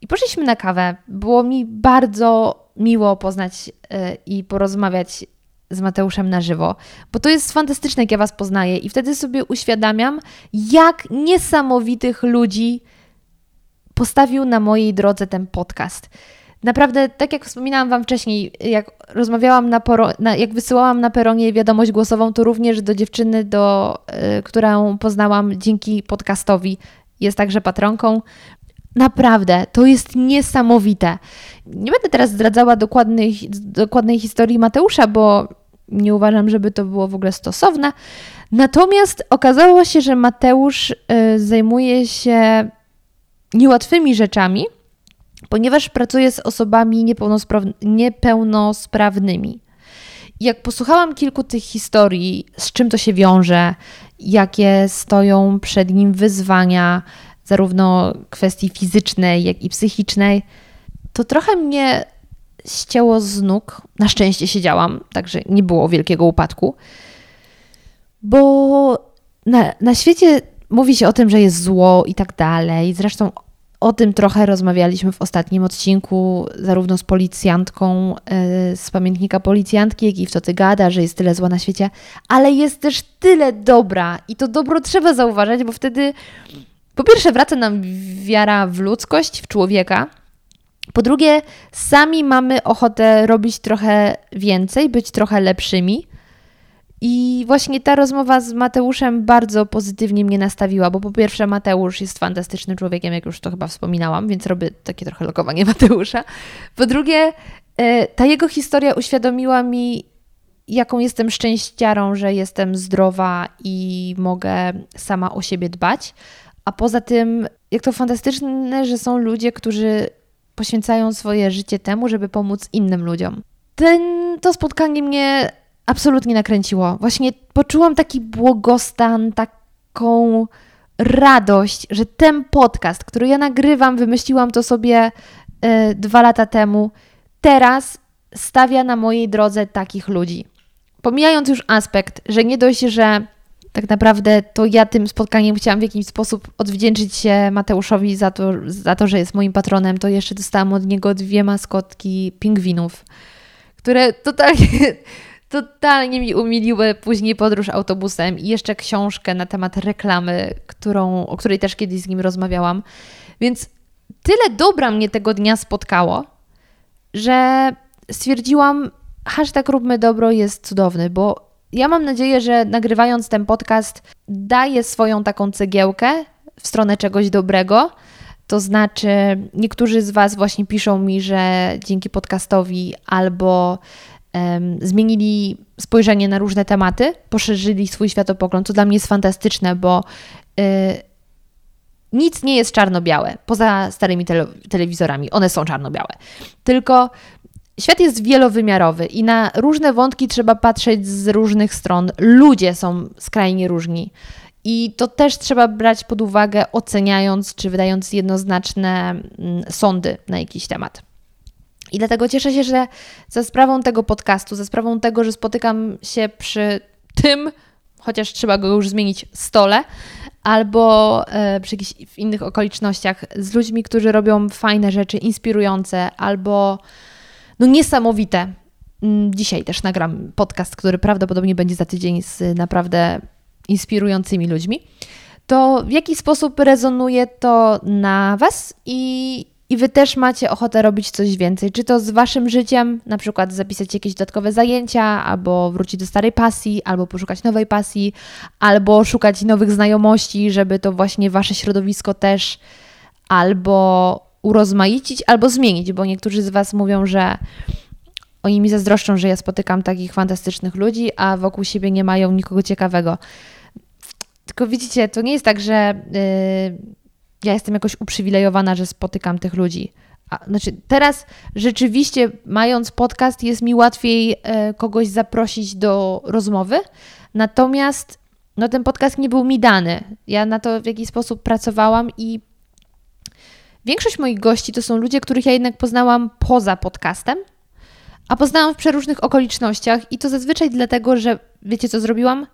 I poszliśmy na kawę. Było mi bardzo miło poznać e, i porozmawiać z Mateuszem na żywo, bo to jest fantastyczne, jak ja Was poznaję i wtedy sobie uświadamiam, jak niesamowitych ludzi postawił na mojej drodze ten podcast. Naprawdę, tak jak wspominałam Wam wcześniej, jak rozmawiałam na, poro- na jak wysyłałam na peronie wiadomość głosową, to również do dziewczyny, do, y, którą poznałam dzięki podcastowi, jest także patronką. Naprawdę, to jest niesamowite. Nie będę teraz zdradzała dokładnej, dokładnej historii Mateusza, bo nie uważam, żeby to było w ogóle stosowne. Natomiast okazało się, że Mateusz y, zajmuje się niełatwymi rzeczami, ponieważ pracuje z osobami niepełnosprawnymi. Jak posłuchałam kilku tych historii, z czym to się wiąże, jakie stoją przed nim wyzwania, zarówno kwestii fizycznej, jak i psychicznej, to trochę mnie ścięło z nóg. Na szczęście siedziałam, także nie było wielkiego upadku. Bo na, na świecie mówi się o tym, że jest zło i tak dalej. Zresztą o tym trochę rozmawialiśmy w ostatnim odcinku, zarówno z policjantką e, z pamiętnika policjantki, jak i w co ty gada, że jest tyle zła na świecie, ale jest też tyle dobra i to dobro trzeba zauważać, bo wtedy po pierwsze wraca nam wiara w ludzkość, w człowieka, po drugie, sami mamy ochotę robić trochę więcej, być trochę lepszymi. I właśnie ta rozmowa z Mateuszem bardzo pozytywnie mnie nastawiła, bo po pierwsze Mateusz jest fantastycznym człowiekiem, jak już to chyba wspominałam, więc robię takie trochę lokowanie Mateusza. Po drugie, e, ta jego historia uświadomiła mi, jaką jestem szczęściarą, że jestem zdrowa i mogę sama o siebie dbać. A poza tym, jak to fantastyczne, że są ludzie, którzy poświęcają swoje życie temu, żeby pomóc innym ludziom. Ten, to spotkanie mnie absolutnie nakręciło. Właśnie poczułam taki błogostan, taką radość, że ten podcast, który ja nagrywam, wymyśliłam to sobie y, dwa lata temu, teraz stawia na mojej drodze takich ludzi. Pomijając już aspekt, że nie dość, że tak naprawdę to ja tym spotkaniem chciałam w jakiś sposób odwdzięczyć się Mateuszowi za to, za to, że jest moim patronem, to jeszcze dostałam od niego dwie maskotki pingwinów, które totalnie, totalnie mi umiliły później podróż autobusem i jeszcze książkę na temat reklamy, którą, o której też kiedyś z nim rozmawiałam. Więc tyle dobra mnie tego dnia spotkało, że stwierdziłam, hashtag róbmy dobro jest cudowny, bo ja mam nadzieję, że nagrywając ten podcast daję swoją taką cegiełkę w stronę czegoś dobrego. To znaczy, niektórzy z Was właśnie piszą mi, że dzięki podcastowi albo um, zmienili spojrzenie na różne tematy, poszerzyli swój światopogląd, co dla mnie jest fantastyczne, bo y, nic nie jest czarno-białe, poza starymi tele telewizorami. One są czarno-białe. Tylko Świat jest wielowymiarowy i na różne wątki trzeba patrzeć z różnych stron. Ludzie są skrajnie różni. I to też trzeba brać pod uwagę, oceniając czy wydając jednoznaczne mm, sądy na jakiś temat. I dlatego cieszę się, że za sprawą tego podcastu, za sprawą tego, że spotykam się przy tym, chociaż trzeba go już zmienić, stole, albo e, przy jakichś innych okolicznościach z ludźmi, którzy robią fajne rzeczy, inspirujące, albo no niesamowite. Mm, dzisiaj też nagram podcast, który prawdopodobnie będzie za tydzień z naprawdę inspirującymi ludźmi. To w jaki sposób rezonuje to na Was i, i Wy też macie ochotę robić coś więcej? Czy to z Waszym życiem, na przykład zapisać jakieś dodatkowe zajęcia, albo wrócić do starej pasji, albo poszukać nowej pasji, albo szukać nowych znajomości, żeby to właśnie Wasze środowisko też albo urozmaicić albo zmienić, bo niektórzy z Was mówią, że oni mi zazdroszczą, że ja spotykam takich fantastycznych ludzi, a wokół siebie nie mają nikogo ciekawego. Tylko widzicie, to nie jest tak, że yy, ja jestem jakoś uprzywilejowana, że spotykam tych ludzi. A, znaczy, teraz rzeczywiście, mając podcast, jest mi łatwiej yy, kogoś zaprosić do rozmowy, natomiast no, ten podcast nie był mi dany. Ja na to w jakiś sposób pracowałam i Większość moich gości to są ludzie, których ja jednak poznałam poza podcastem, a poznałam w przeróżnych okolicznościach i to zazwyczaj dlatego, że wiecie co zrobiłam?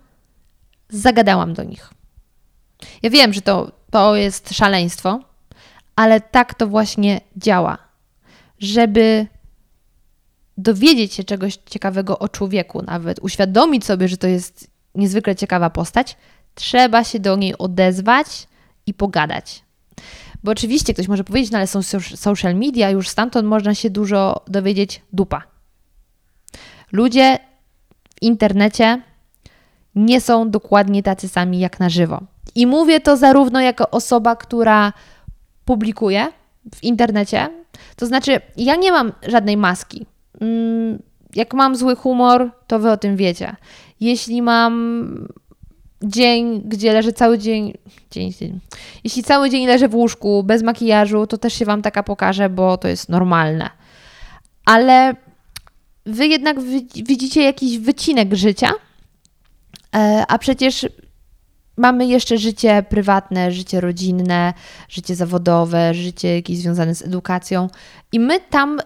Zagadałam do nich. Ja wiem, że to, to jest szaleństwo, ale tak to właśnie działa. Żeby dowiedzieć się czegoś ciekawego o człowieku, nawet uświadomić sobie, że to jest niezwykle ciekawa postać, trzeba się do niej odezwać i pogadać. Bo oczywiście ktoś może powiedzieć, no ale są social media, już stamtąd można się dużo dowiedzieć dupa. Ludzie w internecie nie są dokładnie tacy sami jak na żywo. I mówię to zarówno jako osoba, która publikuje w internecie, to znaczy ja nie mam żadnej maski. Mm, jak mam zły humor, to wy o tym wiecie. Jeśli mam dzień, gdzie leżę cały dzień, dzień, dzień. Jeśli cały dzień leżę w łóżku bez makijażu, to też się Wam taka pokażę, bo to jest normalne. Ale Wy jednak widzicie jakiś wycinek życia, e, a przecież mamy jeszcze życie prywatne, życie rodzinne, życie zawodowe, życie jakieś związane z edukacją i my tam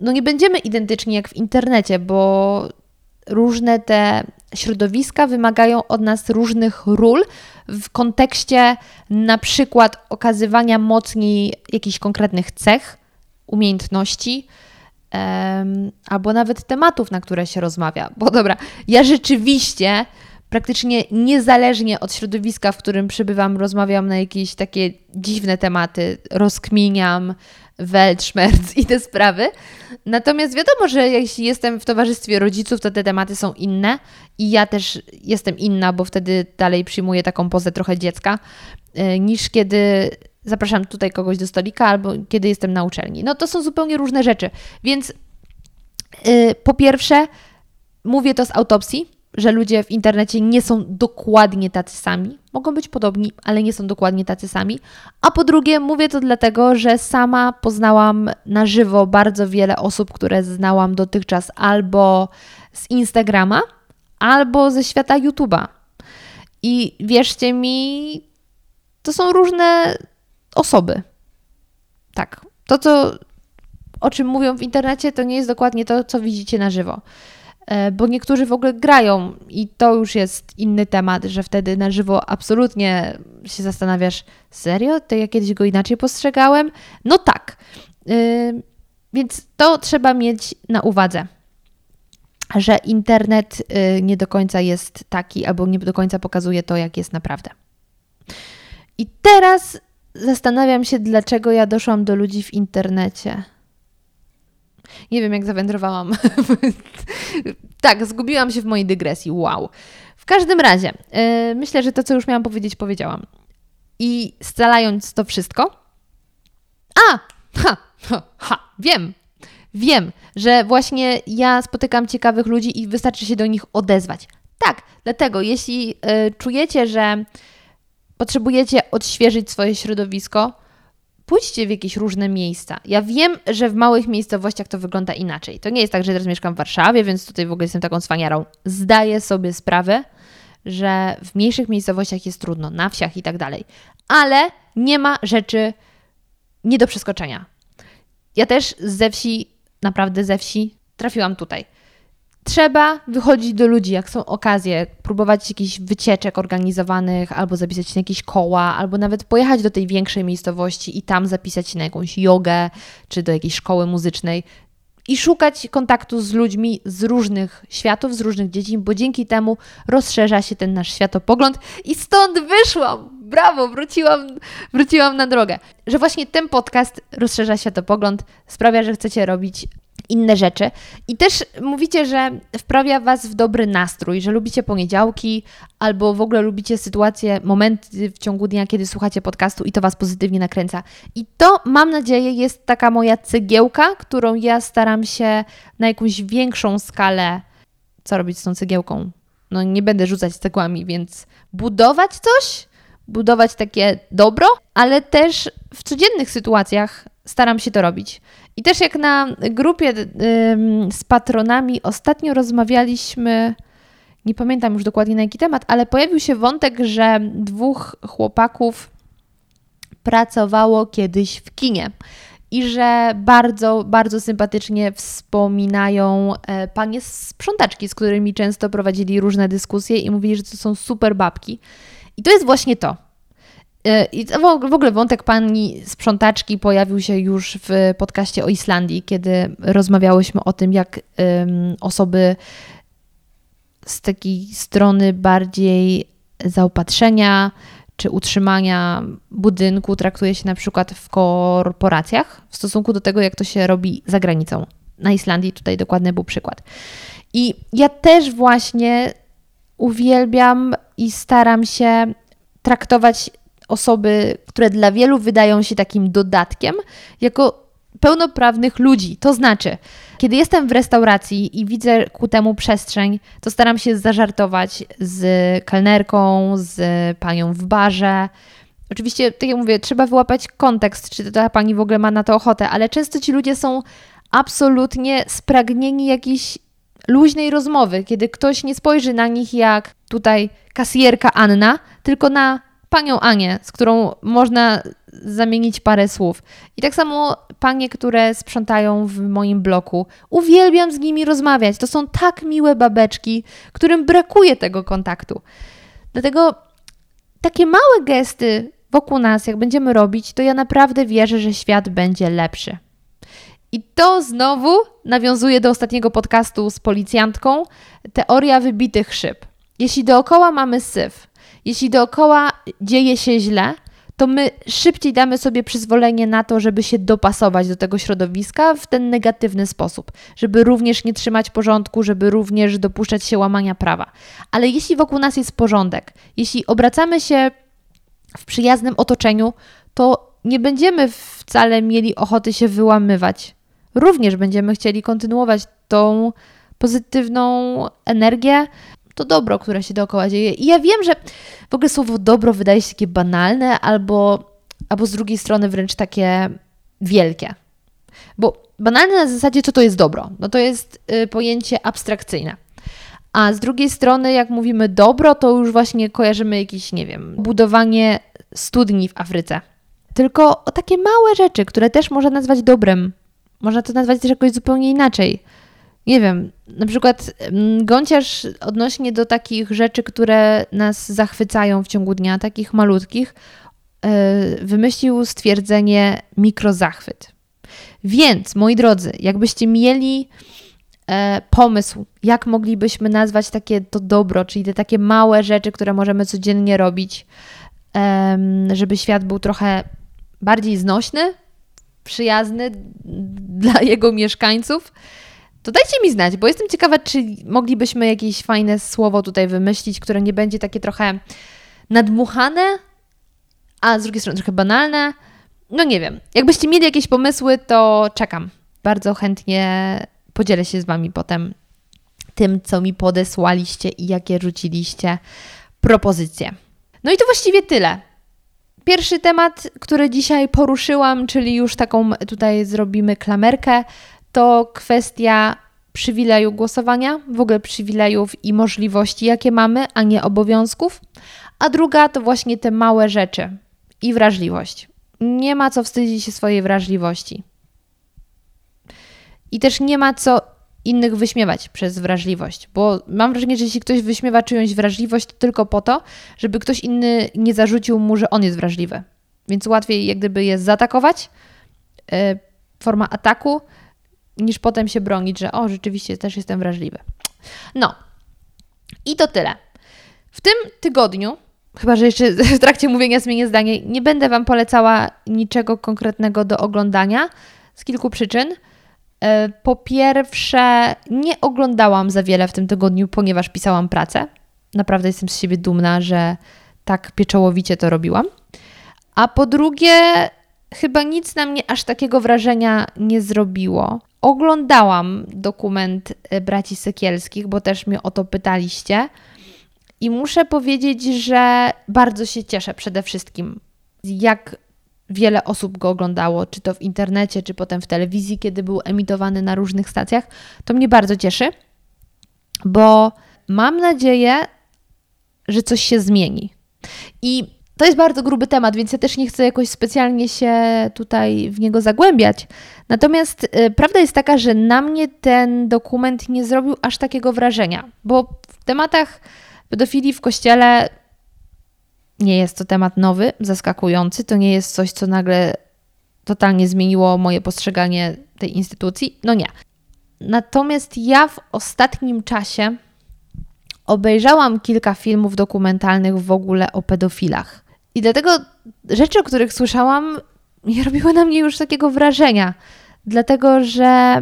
no nie będziemy identyczni jak w internecie, bo różne te środowiska wymagają od nas różnych ról w kontekście na przykład okazywania mocniej jakichś konkretnych cech, umiejętności, um, albo nawet tematów, na które się rozmawia. Bo dobra, ja rzeczywiście praktycznie niezależnie od środowiska, w którym przybywam, rozmawiam na jakieś takie dziwne tematy, rozkminiam, Weltschmerz i te sprawy. Natomiast wiadomo, że jeśli jestem w towarzystwie rodziców, to te tematy są inne i ja też jestem inna, bo wtedy dalej przyjmuję taką pozę trochę dziecka, e, niż kiedy zapraszam tutaj kogoś do stolika albo kiedy jestem na uczelni. No to są zupełnie różne rzeczy. Więc yy, po pierwsze, mówię to z autopsji, że ludzie w internecie nie są dokładnie tacy sami. Mogą być podobni, ale nie są dokładnie tacy sami. A po drugie, mówię to dlatego, że sama poznałam na żywo bardzo wiele osób, które znałam dotychczas albo z Instagrama, albo ze świata YouTube'a. I wierzcie mi, to są różne osoby. Tak. To, co, o czym mówią w internecie, to nie jest dokładnie to, co widzicie na żywo. E, bo niektórzy w ogóle grają i to już jest inny temat, że wtedy na żywo absolutnie się zastanawiasz, serio? To ja kiedyś go inaczej postrzegałem? No tak. Yy, więc to trzeba mieć na uwadze, że internet yy, nie do końca jest taki, albo nie do końca pokazuje to, jak jest naprawdę. I teraz zastanawiam się, dlaczego ja doszłam do ludzi w internecie. Nie wiem, jak zawędrowałam. tak, zgubiłam się w mojej dygresji. Wow. W każdym razie, yy, myślę, że to, co już miałam powiedzieć, powiedziałam. I scalając to wszystko. A! Ha! Ha! ha wiem! Wiem, że właśnie ja spotykam ciekawych ludzi i wystarczy się do nich odezwać. Tak, dlatego jeśli yy, czujecie, że potrzebujecie odświeżyć swoje środowisko, pójdźcie w jakieś różne miejsca. Ja wiem, że w małych miejscowościach to wygląda inaczej. To nie jest tak, że teraz mieszkam w Warszawie, więc tutaj w ogóle jestem taką cwaniarą. Zdaję sobie sprawę, że w mniejszych miejscowościach jest trudno, na wsiach i tak dalej. Ale nie ma rzeczy nie do przeskoczenia. Ja też ze wsi, naprawdę ze wsi, trafiłam tutaj. Trzeba wychodzić do ludzi, jak są okazje, próbować jakichś wycieczek organizowanych, albo zapisać się na jakieś koła, albo nawet pojechać do tej większej miejscowości i tam zapisać się na jakąś jogę, czy do jakiejś szkoły muzycznej i szukać kontaktu z ludźmi z różnych światów, z różnych dziedzin, bo dzięki temu rozszerza się ten nasz światopogląd i stąd wyszłam. Brawo, wróciłam, wróciłam na drogę. Że właśnie ten podcast rozszerza światopogląd, sprawia, że chcecie robić inne rzeczy. I też mówicie, że wprawia Was w dobry nastrój, że lubicie poniedziałki albo w ogóle lubicie sytuacje, momenty w ciągu dnia, kiedy słuchacie podcastu i to Was pozytywnie nakręca. I to, mam nadzieję, jest taka moja cegiełka, którą ja staram się na jakąś większą skalę. Co robić z tą cegiełką? No, nie będę rzucać cegłami, więc budować coś, budować takie dobro, ale też w codziennych sytuacjach staram się to robić. I też jak na grupie z patronami ostatnio rozmawialiśmy, nie pamiętam już dokładnie na jaki temat, ale pojawił się wątek, że dwóch chłopaków pracowało kiedyś w kinie i że bardzo, bardzo sympatycznie wspominają e, panie sprzątaczki, z którymi często prowadzili różne dyskusje i mówili, że to są super babki. I to jest właśnie to. E, I w ogóle wątek pani sprzątaczki pojawił się już w podcaście o Islandii, kiedy rozmawiałyśmy o tym, jak osoby z takiej strony bardziej zaopatrzenia czy utrzymania budynku traktuje się na przykład w korporacjach w stosunku do tego, jak to się robi za granicą. Na Islandii tutaj dokładny był przykład. I ja też właśnie uwielbiam i staram się traktować osoby, które dla wielu wydają się takim dodatkiem, jako pełnoprawnych ludzi. To znaczy, kiedy jestem w restauracji i widzę ku temu przestrzeń, to staram się zażartować z kelnerką, z panią w barze. Oczywiście, tak jak mówię, trzeba wyłapać kontekst, czy ta pani w ogóle ma na to ochotę, ale często ci ludzie są absolutnie spragnieni jakiejś luźnej rozmowy, kiedy ktoś nie spojrzy na nich jak tutaj kasjerka Anna, tylko na panią Anię, z którą można zamienić parę słów. I tak samo panie, które sprzątają w moim bloku. Uwielbiam z nimi rozmawiać. To są tak miłe babeczki, którym brakuje tego kontaktu. Dlatego takie małe gesty wokół nas, jak będziemy robić, to ja naprawdę wierzę, że świat będzie lepszy. I to znowu nawiązuje do ostatniego podcastu z policjantką teoria wybitych szyb. Jeśli dookoła mamy syf, jeśli dookoła dzieje się źle, to my szybciej damy sobie przyzwolenie na to, żeby się dopasować do tego środowiska w ten negatywny sposób, żeby również nie trzymać porządku, żeby również dopuszczać się łamania prawa. Ale jeśli wokół nas jest porządek, jeśli obracamy się w przyjaznym otoczeniu, to nie będziemy wcale mieli ochoty się wyłamywać. Również będziemy chcieli kontynuować tą pozytywną energię, to dobro, które się dookoła dzieje. I ja wiem, że w ogóle słowo dobro wydaje się takie banalne, albo, albo z drugiej strony wręcz takie wielkie. Bo banalne na zasadzie, co to jest dobro? No to jest y, pojęcie abstrakcyjne. A z drugiej strony, jak mówimy dobro, to już właśnie kojarzymy jakieś, nie wiem, budowanie studni w Afryce. Tylko o takie małe rzeczy, które też można nazwać dobrem. Można to nazwać też jakoś zupełnie inaczej nie wiem, na przykład mm, gąciarz odnośnie do takich rzeczy, które nas zachwycają w ciągu dnia, takich malutkich, e, wymyślił stwierdzenie mikrozachwyt. Więc, moi drodzy, jakbyście mieli e, pomysł, jak moglibyśmy nazwać takie to dobro, czyli te takie małe rzeczy, które możemy codziennie robić, żeby świat był trochę bardziej znośny, przyjazny dla jego mieszkańców, to dajcie mi znać, bo jestem ciekawa, czy moglibyśmy jakieś fajne słowo tutaj wymyślić, które nie będzie takie trochę nadmuchane, a z drugiej strony trochę banalne. No nie wiem. Jakbyście mieli jakieś pomysły, to czekam. Bardzo chętnie podzielę się z Wami potem tym, co mi podesłaliście i jakie rzuciliście propozycje. No i to właściwie tyle. Pierwszy temat, który dzisiaj poruszyłam, czyli już taką tutaj zrobimy klamerkę, to kwestia przywileju głosowania, w ogóle przywilejów i możliwości, jakie mamy, a nie obowiązków. A druga to właśnie te małe rzeczy i wrażliwość. Nie ma co wstydzić się swojej wrażliwości. I też nie ma co innych wyśmiewać przez wrażliwość, bo mam wrażenie, że jeśli ktoś wyśmiewa czyjąś wrażliwość, to tylko po to, żeby ktoś inny nie zarzucił mu, że on jest wrażliwy. Więc łatwiej jak gdyby jest zaatakować, yy, forma ataku, niż potem się bronić, że o, rzeczywiście też jestem wrażliwy. No. I to tyle. W tym tygodniu, chyba że jeszcze w trakcie mówienia zmienię zdanie, nie będę Wam polecała niczego konkretnego do oglądania z kilku przyczyn. E, po pierwsze, nie oglądałam za wiele w tym tygodniu, ponieważ pisałam pracę. Naprawdę jestem z siebie dumna, że tak pieczołowicie to robiłam. A po drugie, chyba nic na mnie aż takiego wrażenia nie zrobiło. Oglądałam dokument e, braci Sekielskich, bo też mnie o to pytaliście. I muszę powiedzieć, że bardzo się cieszę przede wszystkim, jak wiele osób go oglądało, czy to w internecie, czy potem w telewizji, kiedy był emitowany na różnych stacjach. To mnie bardzo cieszy, bo mam nadzieję, że coś się zmieni. I To jest bardzo gruby temat, więc ja też nie chcę jakoś specjalnie się tutaj w niego zagłębiać. Natomiast y, prawda jest taka, że na mnie ten dokument nie zrobił aż takiego wrażenia, bo w tematach pedofilii w kościele nie jest to temat nowy, zaskakujący. To nie jest coś, co nagle totalnie zmieniło moje postrzeganie tej instytucji. No nie. Natomiast ja w ostatnim czasie obejrzałam kilka filmów dokumentalnych w ogóle o pedofilach. I dlatego rzeczy, o których słyszałam, nie robiły na mnie już takiego wrażenia. Dlatego, że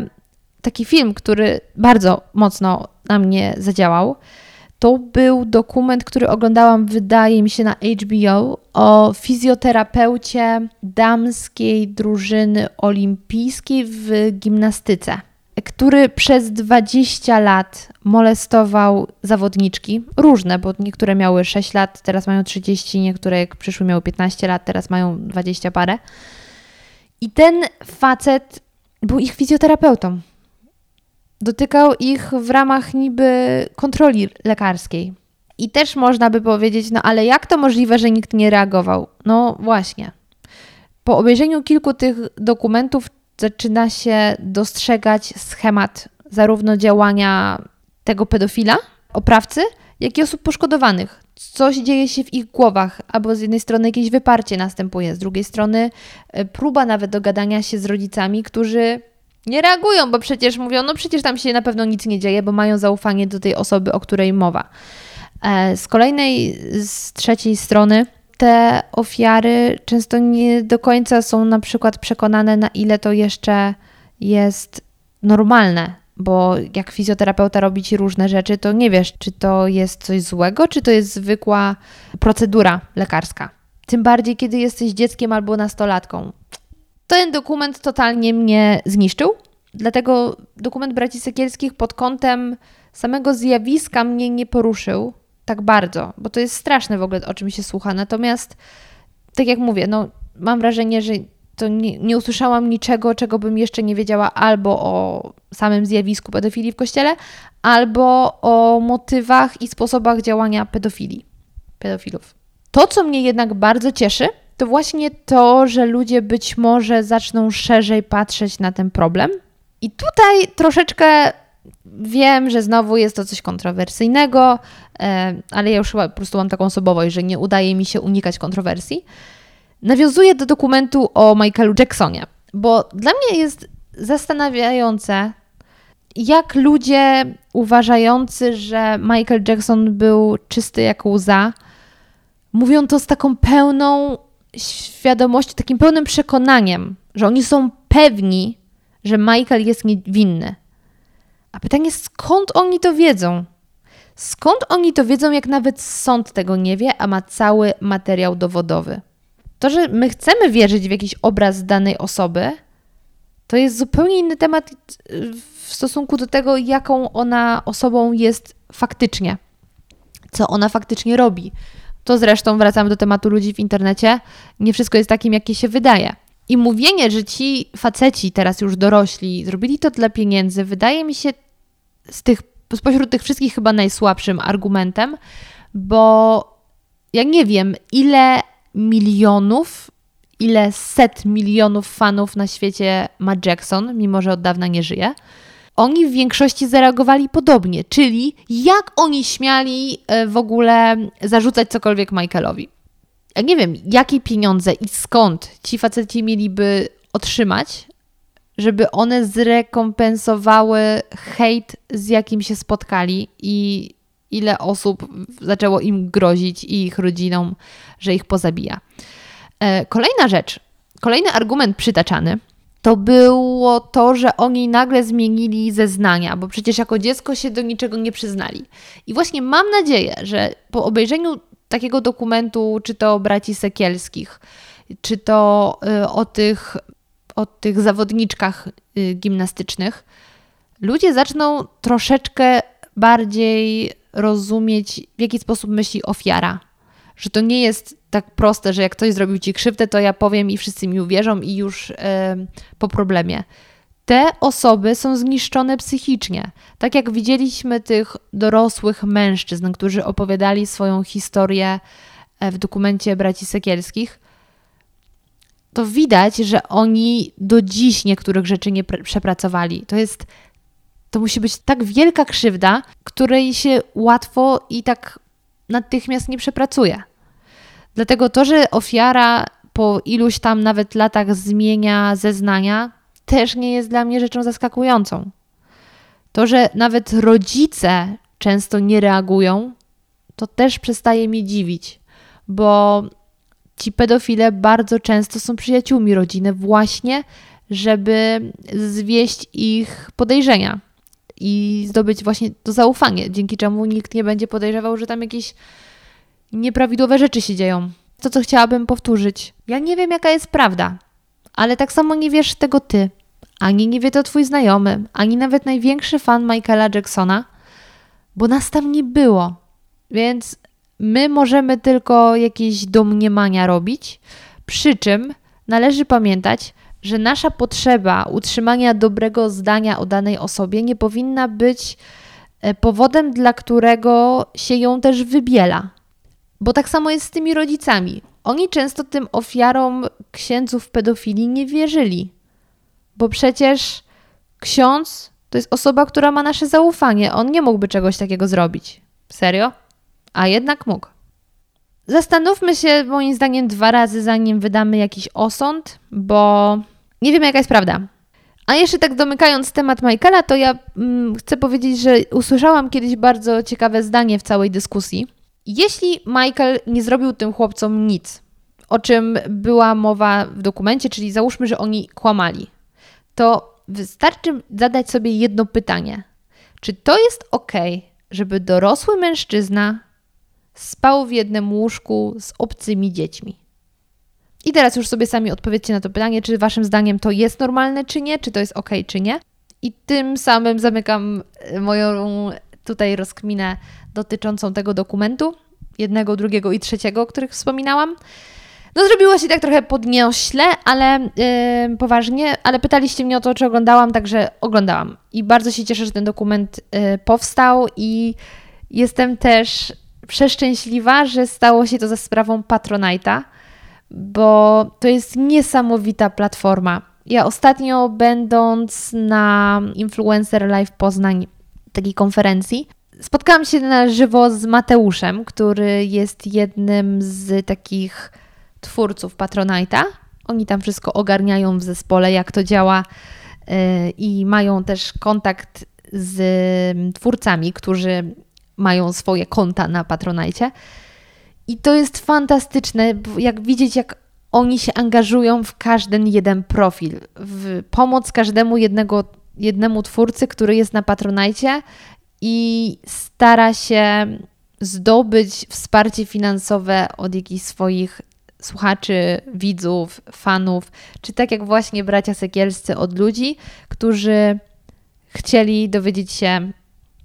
taki film, który bardzo mocno na mnie zadziałał, to był dokument, który oglądałam, wydaje mi się, na HBO o fizjoterapeucie damskiej drużyny olimpijskiej w gimnastyce, który przez 20 lat molestował zawodniczki, różne, bo niektóre miały 6 lat, teraz mają 30, niektóre jak przyszły miały 15 lat, teraz mają 20 parę. I ten facet był ich fizjoterapeutą dotykał ich w ramach niby kontroli lekarskiej. I też można by powiedzieć, no ale jak to możliwe, że nikt nie reagował? No właśnie. Po obejrzeniu kilku tych dokumentów zaczyna się dostrzegać schemat zarówno działania tego pedofila, oprawcy, jak i osób poszkodowanych. Coś dzieje się w ich głowach, albo z jednej strony jakieś wyparcie następuje, z drugiej strony e, próba nawet dogadania się z rodzicami, którzy nie reagują, bo przecież mówią, no przecież tam się na pewno nic nie dzieje, bo mają zaufanie do tej osoby, o której mowa. E, z kolejnej, z trzeciej strony, te ofiary często nie do końca są na przykład przekonane, na ile to jeszcze jest normalne, bo jak fizjoterapeuta robi ci różne rzeczy, to nie wiesz, czy to jest coś złego, czy to jest zwykła procedura lekarska. Tym bardziej, kiedy jesteś dzieckiem albo nastolatką. Ten dokument totalnie mnie zniszczył, dlatego dokument braci Sekielskich pod kątem samego zjawiska mnie nie poruszył tak bardzo, bo to jest straszne w ogóle, o czym się słucha. Natomiast, tak jak mówię, no, mam wrażenie, że to nie, nie usłyszałam niczego, czego bym jeszcze nie wiedziała albo o samym zjawisku pedofilii w kościele, albo o motywach i sposobach działania pedofilii, pedofilów. To, co mnie jednak bardzo cieszy, to właśnie to, że ludzie być może zaczną szerzej patrzeć na ten problem. I tutaj troszeczkę wiem, że znowu jest to coś kontrowersyjnego, e, ale ja już chyba po prostu mam taką osobowość, że nie udaje mi się unikać kontrowersji. Nawiązuję do dokumentu o Michaelu Jacksonie, bo dla mnie jest zastanawiające, jak ludzie uważający, że Michael Jackson był czysty jak łza, mówią to z taką pełną świadomością, takim pełnym przekonaniem, że oni są pewni, że Michael jest niewinny. A pytanie, skąd oni to wiedzą? Skąd oni to wiedzą, jak nawet sąd tego nie wie, a ma cały materiał dowodowy? To, że my chcemy wierzyć w jakiś obraz danej osoby, to jest zupełnie inny temat w stosunku do tego, jaką ona osobą jest faktycznie, co ona faktycznie robi. To zresztą wracamy do tematu ludzi w internecie. Nie wszystko jest takim, jakie się wydaje. I mówienie, że ci faceci, teraz już dorośli, zrobili to dla pieniędzy, wydaje mi się z tych, spośród tych wszystkich chyba najsłabszym argumentem, bo ja nie wiem, ile milionów, ile set milionów fanów na świecie ma Jackson, mimo że od dawna nie żyje oni w większości zareagowali podobnie, czyli jak oni śmiali e, w ogóle zarzucać cokolwiek Michaelowi. Ja nie wiem, jakie pieniądze i skąd ci faceci mieliby otrzymać, żeby one zrekompensowały hejt, z jakim się spotkali i ile osób zaczęło im grozić i ich rodzinom, że ich pozabija. E, kolejna rzecz, kolejny argument przytaczany – to było to, że oni nagle zmienili zeznania, bo przecież jako dziecko się do niczego nie przyznali. I właśnie mam nadzieję, że po obejrzeniu takiego dokumentu, czy to o braci Sekielskich, czy to y, o tych, o tych zawodniczkach y, gimnastycznych, ludzie zaczną troszeczkę bardziej rozumieć, w jaki sposób myśli ofiara. Że to nie jest tak proste, że jak ktoś zrobił ci krzywdę, to ja powiem i wszyscy mi uwierzą i już po problemie. Te osoby są zniszczone psychicznie. Tak jak widzieliśmy tych dorosłych mężczyzn, którzy opowiadali swoją historię e, w dokumencie braci Sekielskich, to widać, że oni do dziś niektórych rzeczy nie przepracowali. To jest, to musi być tak wielka krzywda, której się łatwo i tak natychmiast nie przepracuje. Dlatego to, że ofiara po iluś tam nawet latach zmienia zeznania, też nie jest dla mnie rzeczą zaskakującą. To, że nawet rodzice często nie reagują, to też przestaje mnie dziwić, bo ci pedofile bardzo często są przyjaciółmi rodziny, właśnie żeby zwieść ich podejrzenia i zdobyć właśnie to zaufanie, dzięki czemu nikt nie będzie podejrzewał, że tam jakieś nieprawidłowe rzeczy się dzieją. To, co chciałabym powtórzyć. Ja nie wiem, jaka jest prawda, ale tak samo nie wiesz tego ty, ani nie wie to twój znajomy, ani nawet największy fan Michaela Jacksona, bo nas tam nie było. Więc my możemy tylko jakieś domniemania robić, przy czym należy pamiętać, że nasza potrzeba utrzymania dobrego zdania o danej osobie nie powinna być e, powodem, dla którego się ją też wybiela. Bo tak samo jest z tymi rodzicami. Oni często tym ofiarom księdzów pedofilii nie wierzyli. Bo przecież ksiądz to jest osoba, która ma nasze zaufanie. On nie mógłby czegoś takiego zrobić. Serio? A jednak mógł. Zastanówmy się, moim zdaniem, dwa razy, zanim wydamy jakiś osąd, bo nie wiemy, jaka jest prawda. A jeszcze tak domykając temat Michaela, to ja mm, chcę powiedzieć, że usłyszałam kiedyś bardzo ciekawe zdanie w całej dyskusji. Jeśli Michael nie zrobił tym chłopcom nic, o czym była mowa w dokumencie, czyli załóżmy, że oni kłamali, to wystarczy zadać sobie jedno pytanie. Czy to jest ok, żeby dorosły mężczyzna spał w jednym łóżku z obcymi dziećmi? I teraz już sobie sami odpowiedzcie na to pytanie, czy Waszym zdaniem to jest normalne, czy nie, czy to jest ok, czy nie. I tym samym zamykam e, moją tutaj rozkminę dotyczącą tego dokumentu, jednego, drugiego i trzeciego, o których wspominałam. No zrobiło się tak trochę podniośle, ale yy, poważnie, ale pytaliście mnie o to, czy oglądałam, także oglądałam. I bardzo się cieszę, że ten dokument yy, powstał i jestem też przeszczęśliwa, że stało się to za sprawą Patronite'a, bo to jest niesamowita platforma. Ja ostatnio będąc na Influencer Live Poznań, takiej konferencji, spotkałam się na żywo z Mateuszem, który jest jednym z takich twórców Patronite'a. Oni tam wszystko ogarniają w zespole, jak to działa y, i mają też kontakt z twórcami, którzy mają swoje konta na Patronite. I to jest fantastyczne, jak widzieć, jak oni się angażują w każdy jeden profil, w pomoc każdemu jednego, jednemu twórcy, który jest na Patronite i stara się zdobyć wsparcie finansowe od jakichś swoich słuchaczy, widzów, fanów, czy tak jak właśnie bracia Sekielscy od ludzi, którzy chcieli dowiedzieć się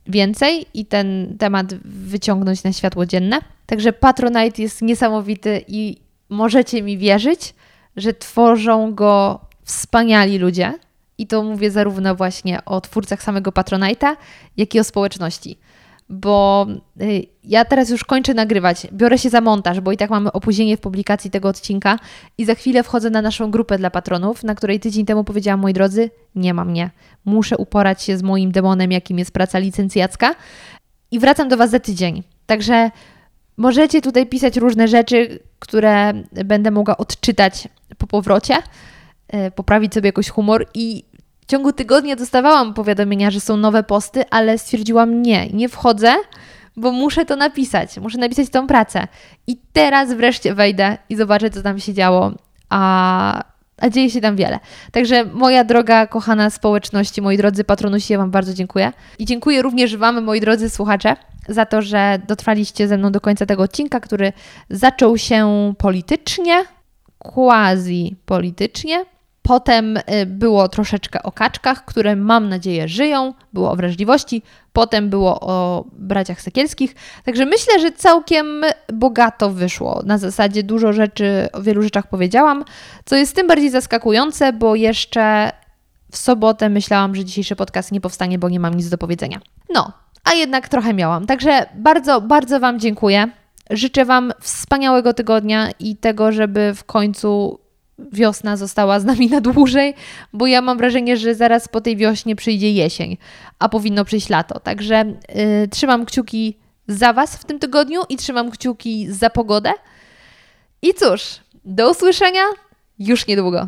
więcej i ten temat wyciągnąć na światło dzienne. Także Patronite jest niesamowity i możecie mi wierzyć, że tworzą go wspaniali ludzie. I to mówię zarówno właśnie o twórcach samego Patronite'a, jak i o społeczności bo y, ja teraz już kończę nagrywać, biorę się za montaż, bo i tak mamy opóźnienie w publikacji tego odcinka i za chwilę wchodzę na naszą grupę dla patronów, na której tydzień temu powiedziałam, moi drodzy, nie ma mnie. Muszę uporać się z moim demonem, jakim jest praca licencjacka i wracam do Was za tydzień. Także możecie tutaj pisać różne rzeczy, które będę mogła odczytać po powrocie, y, poprawić sobie jakoś humor i w ciągu tygodnia dostawałam powiadomienia, że są nowe posty, ale stwierdziłam nie, nie wchodzę, bo muszę to napisać, muszę napisać tą pracę. I teraz wreszcie wejdę i zobaczę, co tam się działo. A, a dzieje się tam wiele. Także moja droga, kochana społeczności, moi drodzy patronusi, ja Wam bardzo dziękuję. I dziękuję również Wam, moi drodzy słuchacze, za to, że dotrwaliście ze mną do końca tego odcinka, który zaczął się politycznie, quasi politycznie, Potem y, było troszeczkę o kaczkach, które mam nadzieję żyją, było o wrażliwości, potem było o braciach Sekielskich. Także myślę, że całkiem bogato wyszło. Na zasadzie dużo rzeczy, o wielu rzeczach powiedziałam, co jest tym bardziej zaskakujące, bo jeszcze w sobotę myślałam, że dzisiejszy podcast nie powstanie, bo nie mam nic do powiedzenia. No, a jednak trochę miałam. Także bardzo, bardzo Wam dziękuję Życzę Wam wspaniałego tygodnia i tego, żeby w końcu wiosna została z nami na dłużej, bo ja mam wrażenie, że zaraz po tej wiośnie przyjdzie jesień, a powinno przyjść lato. Także yy, trzymam kciuki za Was w tym tygodniu i trzymam kciuki za pogodę. I cóż, do usłyszenia już niedługo.